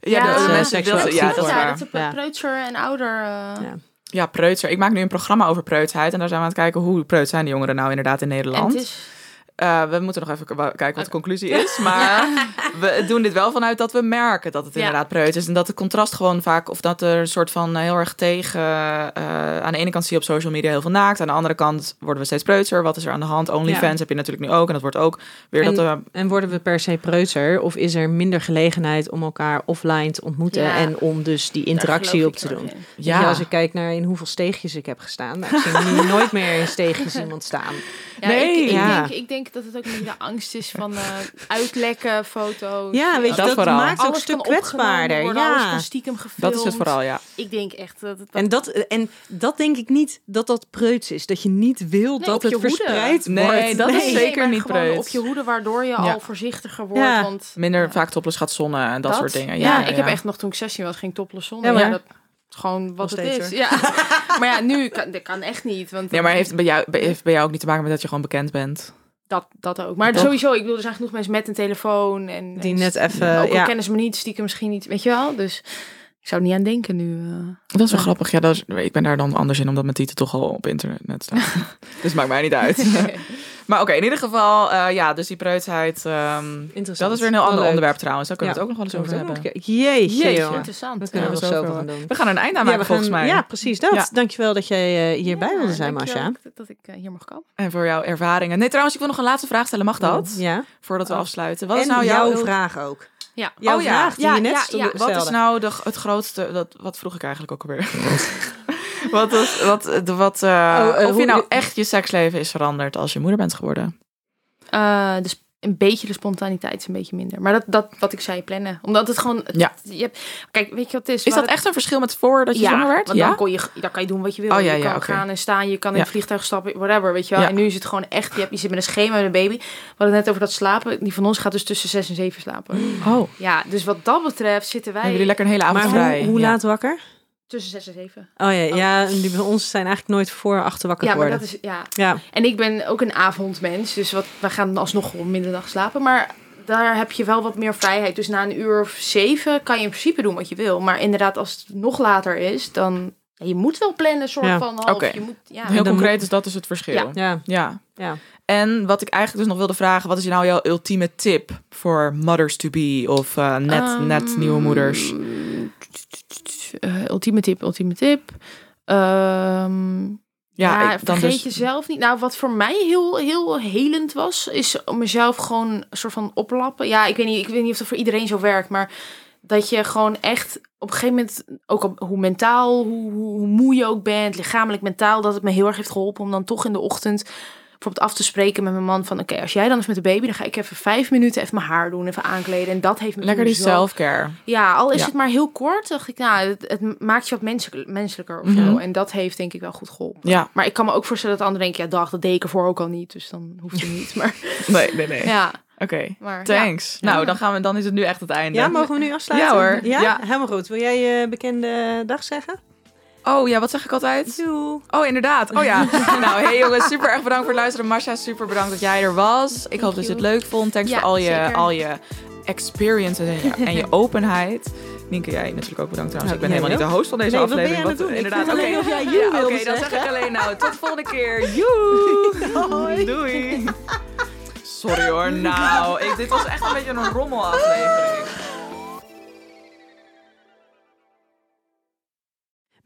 Ja, de, de dat mensen ja, dat is waar. dat preutser en ouder. eh, Ja. Ja, preutser. Ik maak nu een programma over preutsheid. En daar zijn we aan het kijken hoe preut zijn de jongeren nou inderdaad in En Nederland. Eh, we moeten nog even kijken wat de conclusie is. Maar we doen dit wel vanuit dat we merken dat het Ja. inderdaad preut is. En dat het contrast gewoon vaak, of dat er een soort van eh, heel erg tegen. eh, aan de ene kant zie je op social media heel veel naakt. Aan de andere kant worden we steeds preutser. Wat is er aan de hand? OnlyFans Ja. heb je natuurlijk nu ook. En dat wordt ook weer En- dat we. En worden we per se preutser? Of is er minder gelegenheid om elkaar offline te ontmoeten Ja. en om dus die interactie op te doen? in. Ja. als ik kijk naar in hoeveel steegjes ik heb gestaan. Nou, ik zie nu nooit meer in steegjes iemand staan. Ja, Nee. ik, ik, Ja. denk, ik denk dat het ook een beetje de angst is van eh, uitlekken, foto's. Ja, weet je, Dat dat, vooral. maakt het ook een alles stuk kwetsbaarder. worden, alles Ja. stiekem gefilmd. Dat is het vooral, ja. Ik denk echt dat het... En dat, en dat denk ik niet dat dat preuts is. Dat je niet wil Nee, dat het hoede. verspreid Nee, wordt. dat is zeker niet gewoon preut. op je hoede, waardoor je Ja. al voorzichtiger wordt. Ja. Want Minder vaak topless gaat zonnen en dat, soort dingen. Ja, Ja, ik heb echt nog toen ik 16 was, ging topless zonder. Ja, dat gewoon wat het is. Ja. maar ja, nu kan dat kan echt niet. Want Nee, maar heeft bij, jou, bij- heeft bij jou ook niet te maken met dat je gewoon bekend bent? Dat, dat ook. Maar Toch? sowieso, ik bedoel, er zijn genoeg mensen met een telefoon. En, Die en net even, Ook ja. kennen ze me niet, stiekem misschien niet. Weet je wel? Dus ik zou er niet aan denken nu. eh. Dat is wel Ja. grappig. Ja, dat is, ik ben daar dan anders in, omdat mijn titel toch al op internet staat. dus maakt mij niet uit. maar oké, in ieder geval, eh, ja, dus die preutsheid. ehm, Interessant. dat is weer een heel ander leuk. onderwerp trouwens. Daar kunnen we Ja. het ook nog wel eens over hebben. Jeetje, Jeetje. Interessant. Dat kunnen we gaan doen. We gaan er een einde aan Ja, maken, volgens gaan- mij. Ja, precies dat. Ja. Dankjewel dat jij eh, hierbij wilde zijn, Masha. Dat, dat ik eh, hier mag komen. En voor jouw ervaringen. Nee, trouwens, ik wil nog een laatste vraag stellen. Mag dat? Ja. Voordat we Oh. afsluiten. Wat en is nou jouw jouw, vraag ook. Ja. Jouw Oh ja. vraag die Ja, je net ja, stelde- ja. Wat is nou de, het grootste... Dat, wat vroeg ik eigenlijk ook alweer? wat is, wat, wat, eh, Oh, eh, of hoe je nou echt je seksleven is veranderd als je moeder bent geworden? Eh, dus een beetje de spontaniteit is een beetje minder. Maar dat, dat wat ik zei, plannen. Omdat het gewoon... het- Ja. Je hebt, kijk, weet je wat het is? Is dat het- echt een verschil met voordat je ja, zwanger werd? want Ja? dan, kon je, dan kan je doen wat je wil. Oh, ja, je ja, kan gaan en staan, je kan in een vliegtuig stappen, whatever, weet je wel. Ja. En nu is het gewoon echt, je, hebt, je zit met een schema met een baby. We hadden het net over dat slapen. Die van ons gaat dus tussen zes en zeven slapen. Oh, Ja, dus wat dat betreft zitten hebben wij jullie lekker een hele avond Maar vrij? hoe, hoe Ja. laat wakker? Tussen zes en zeven. Oh ja, ja en die bij ons zijn eigenlijk nooit voor achter wakker Ja, maar dat is, ja. Ja, En ik ben ook een avondmens, dus wat, we gaan alsnog wel minder dag slapen. Maar daar heb je wel wat meer vrijheid. Dus na een uur of zeven kan je in principe doen wat je wil. Maar inderdaad, als het nog later is, dan... ja, Je moet wel plannen, soort Ja. van half. Oké. Je moet, ja. Heel concreet is dat dus het verschil. Ja. Ja. ja, ja. En wat ik eigenlijk dus nog wilde vragen, wat is nou jouw ultieme tip voor mothers to be of eh, net, Ehm, net nieuwe moeders? Eh, ultieme tip, ultieme tip. Ehm, Ja, ja, ik- dan vergeet dus. jezelf niet. Nou, wat voor mij heel, heel helend was, is om mezelf gewoon een soort van oplappen. Ja, ik weet niet, ik weet niet of dat voor iedereen zo werkt, maar dat je gewoon echt op een gegeven moment, ook op, hoe mentaal, hoe, hoe, hoe moe je ook bent, lichamelijk, mentaal, dat het me heel erg heeft geholpen om dan toch in de ochtend bijvoorbeeld af te spreken met mijn man van, oké, als jij dan is met de baby, dan ga ik even vijf minuten even mijn haar doen, even aankleden. En dat heeft me Lekker die zo- self-care. ja, al is Ja. het maar heel kort, dacht ik, nou, het, het maakt je wat menselijk, menselijker of zo. Mhm. En dat heeft denk ik wel goed geholpen. Ja, Maar ik kan me ook voorstellen dat anderen denken, ja, dag, dat deed ik ervoor ook al niet. Dus dan hoeft het niet. Maar nee, nee, nee. ja, Oké, maar thanks. Ja. Nou, dan, gaan we, dan is het nu echt het einde. ja, mogen we nu afsluiten? Ja, hoor. Ja, Ja. helemaal goed. Wil jij je bekende dag zeggen? Oh ja, wat zeg ik altijd? Doei. Oh, inderdaad. Oh ja. nou, hey jongens, super erg bedankt voor het luisteren. Masha, super bedankt dat jij er was. Ik hoop dat je het leuk vond. Thanks Ja, voor al je, zeker. al je experiences en je, en je openheid. Nienke, jij natuurlijk ook bedankt trouwens. Nou, ik ben helemaal niet de host van deze Nee, wat aflevering. jij aan het doen? Ik inderdaad, oké. of jij Ja, Oké, dan zeg ik alleen nou. Tot de volgende keer. Joe! Doei! Sorry hoor, nou. Ik, dit was echt een beetje een rommelaflevering.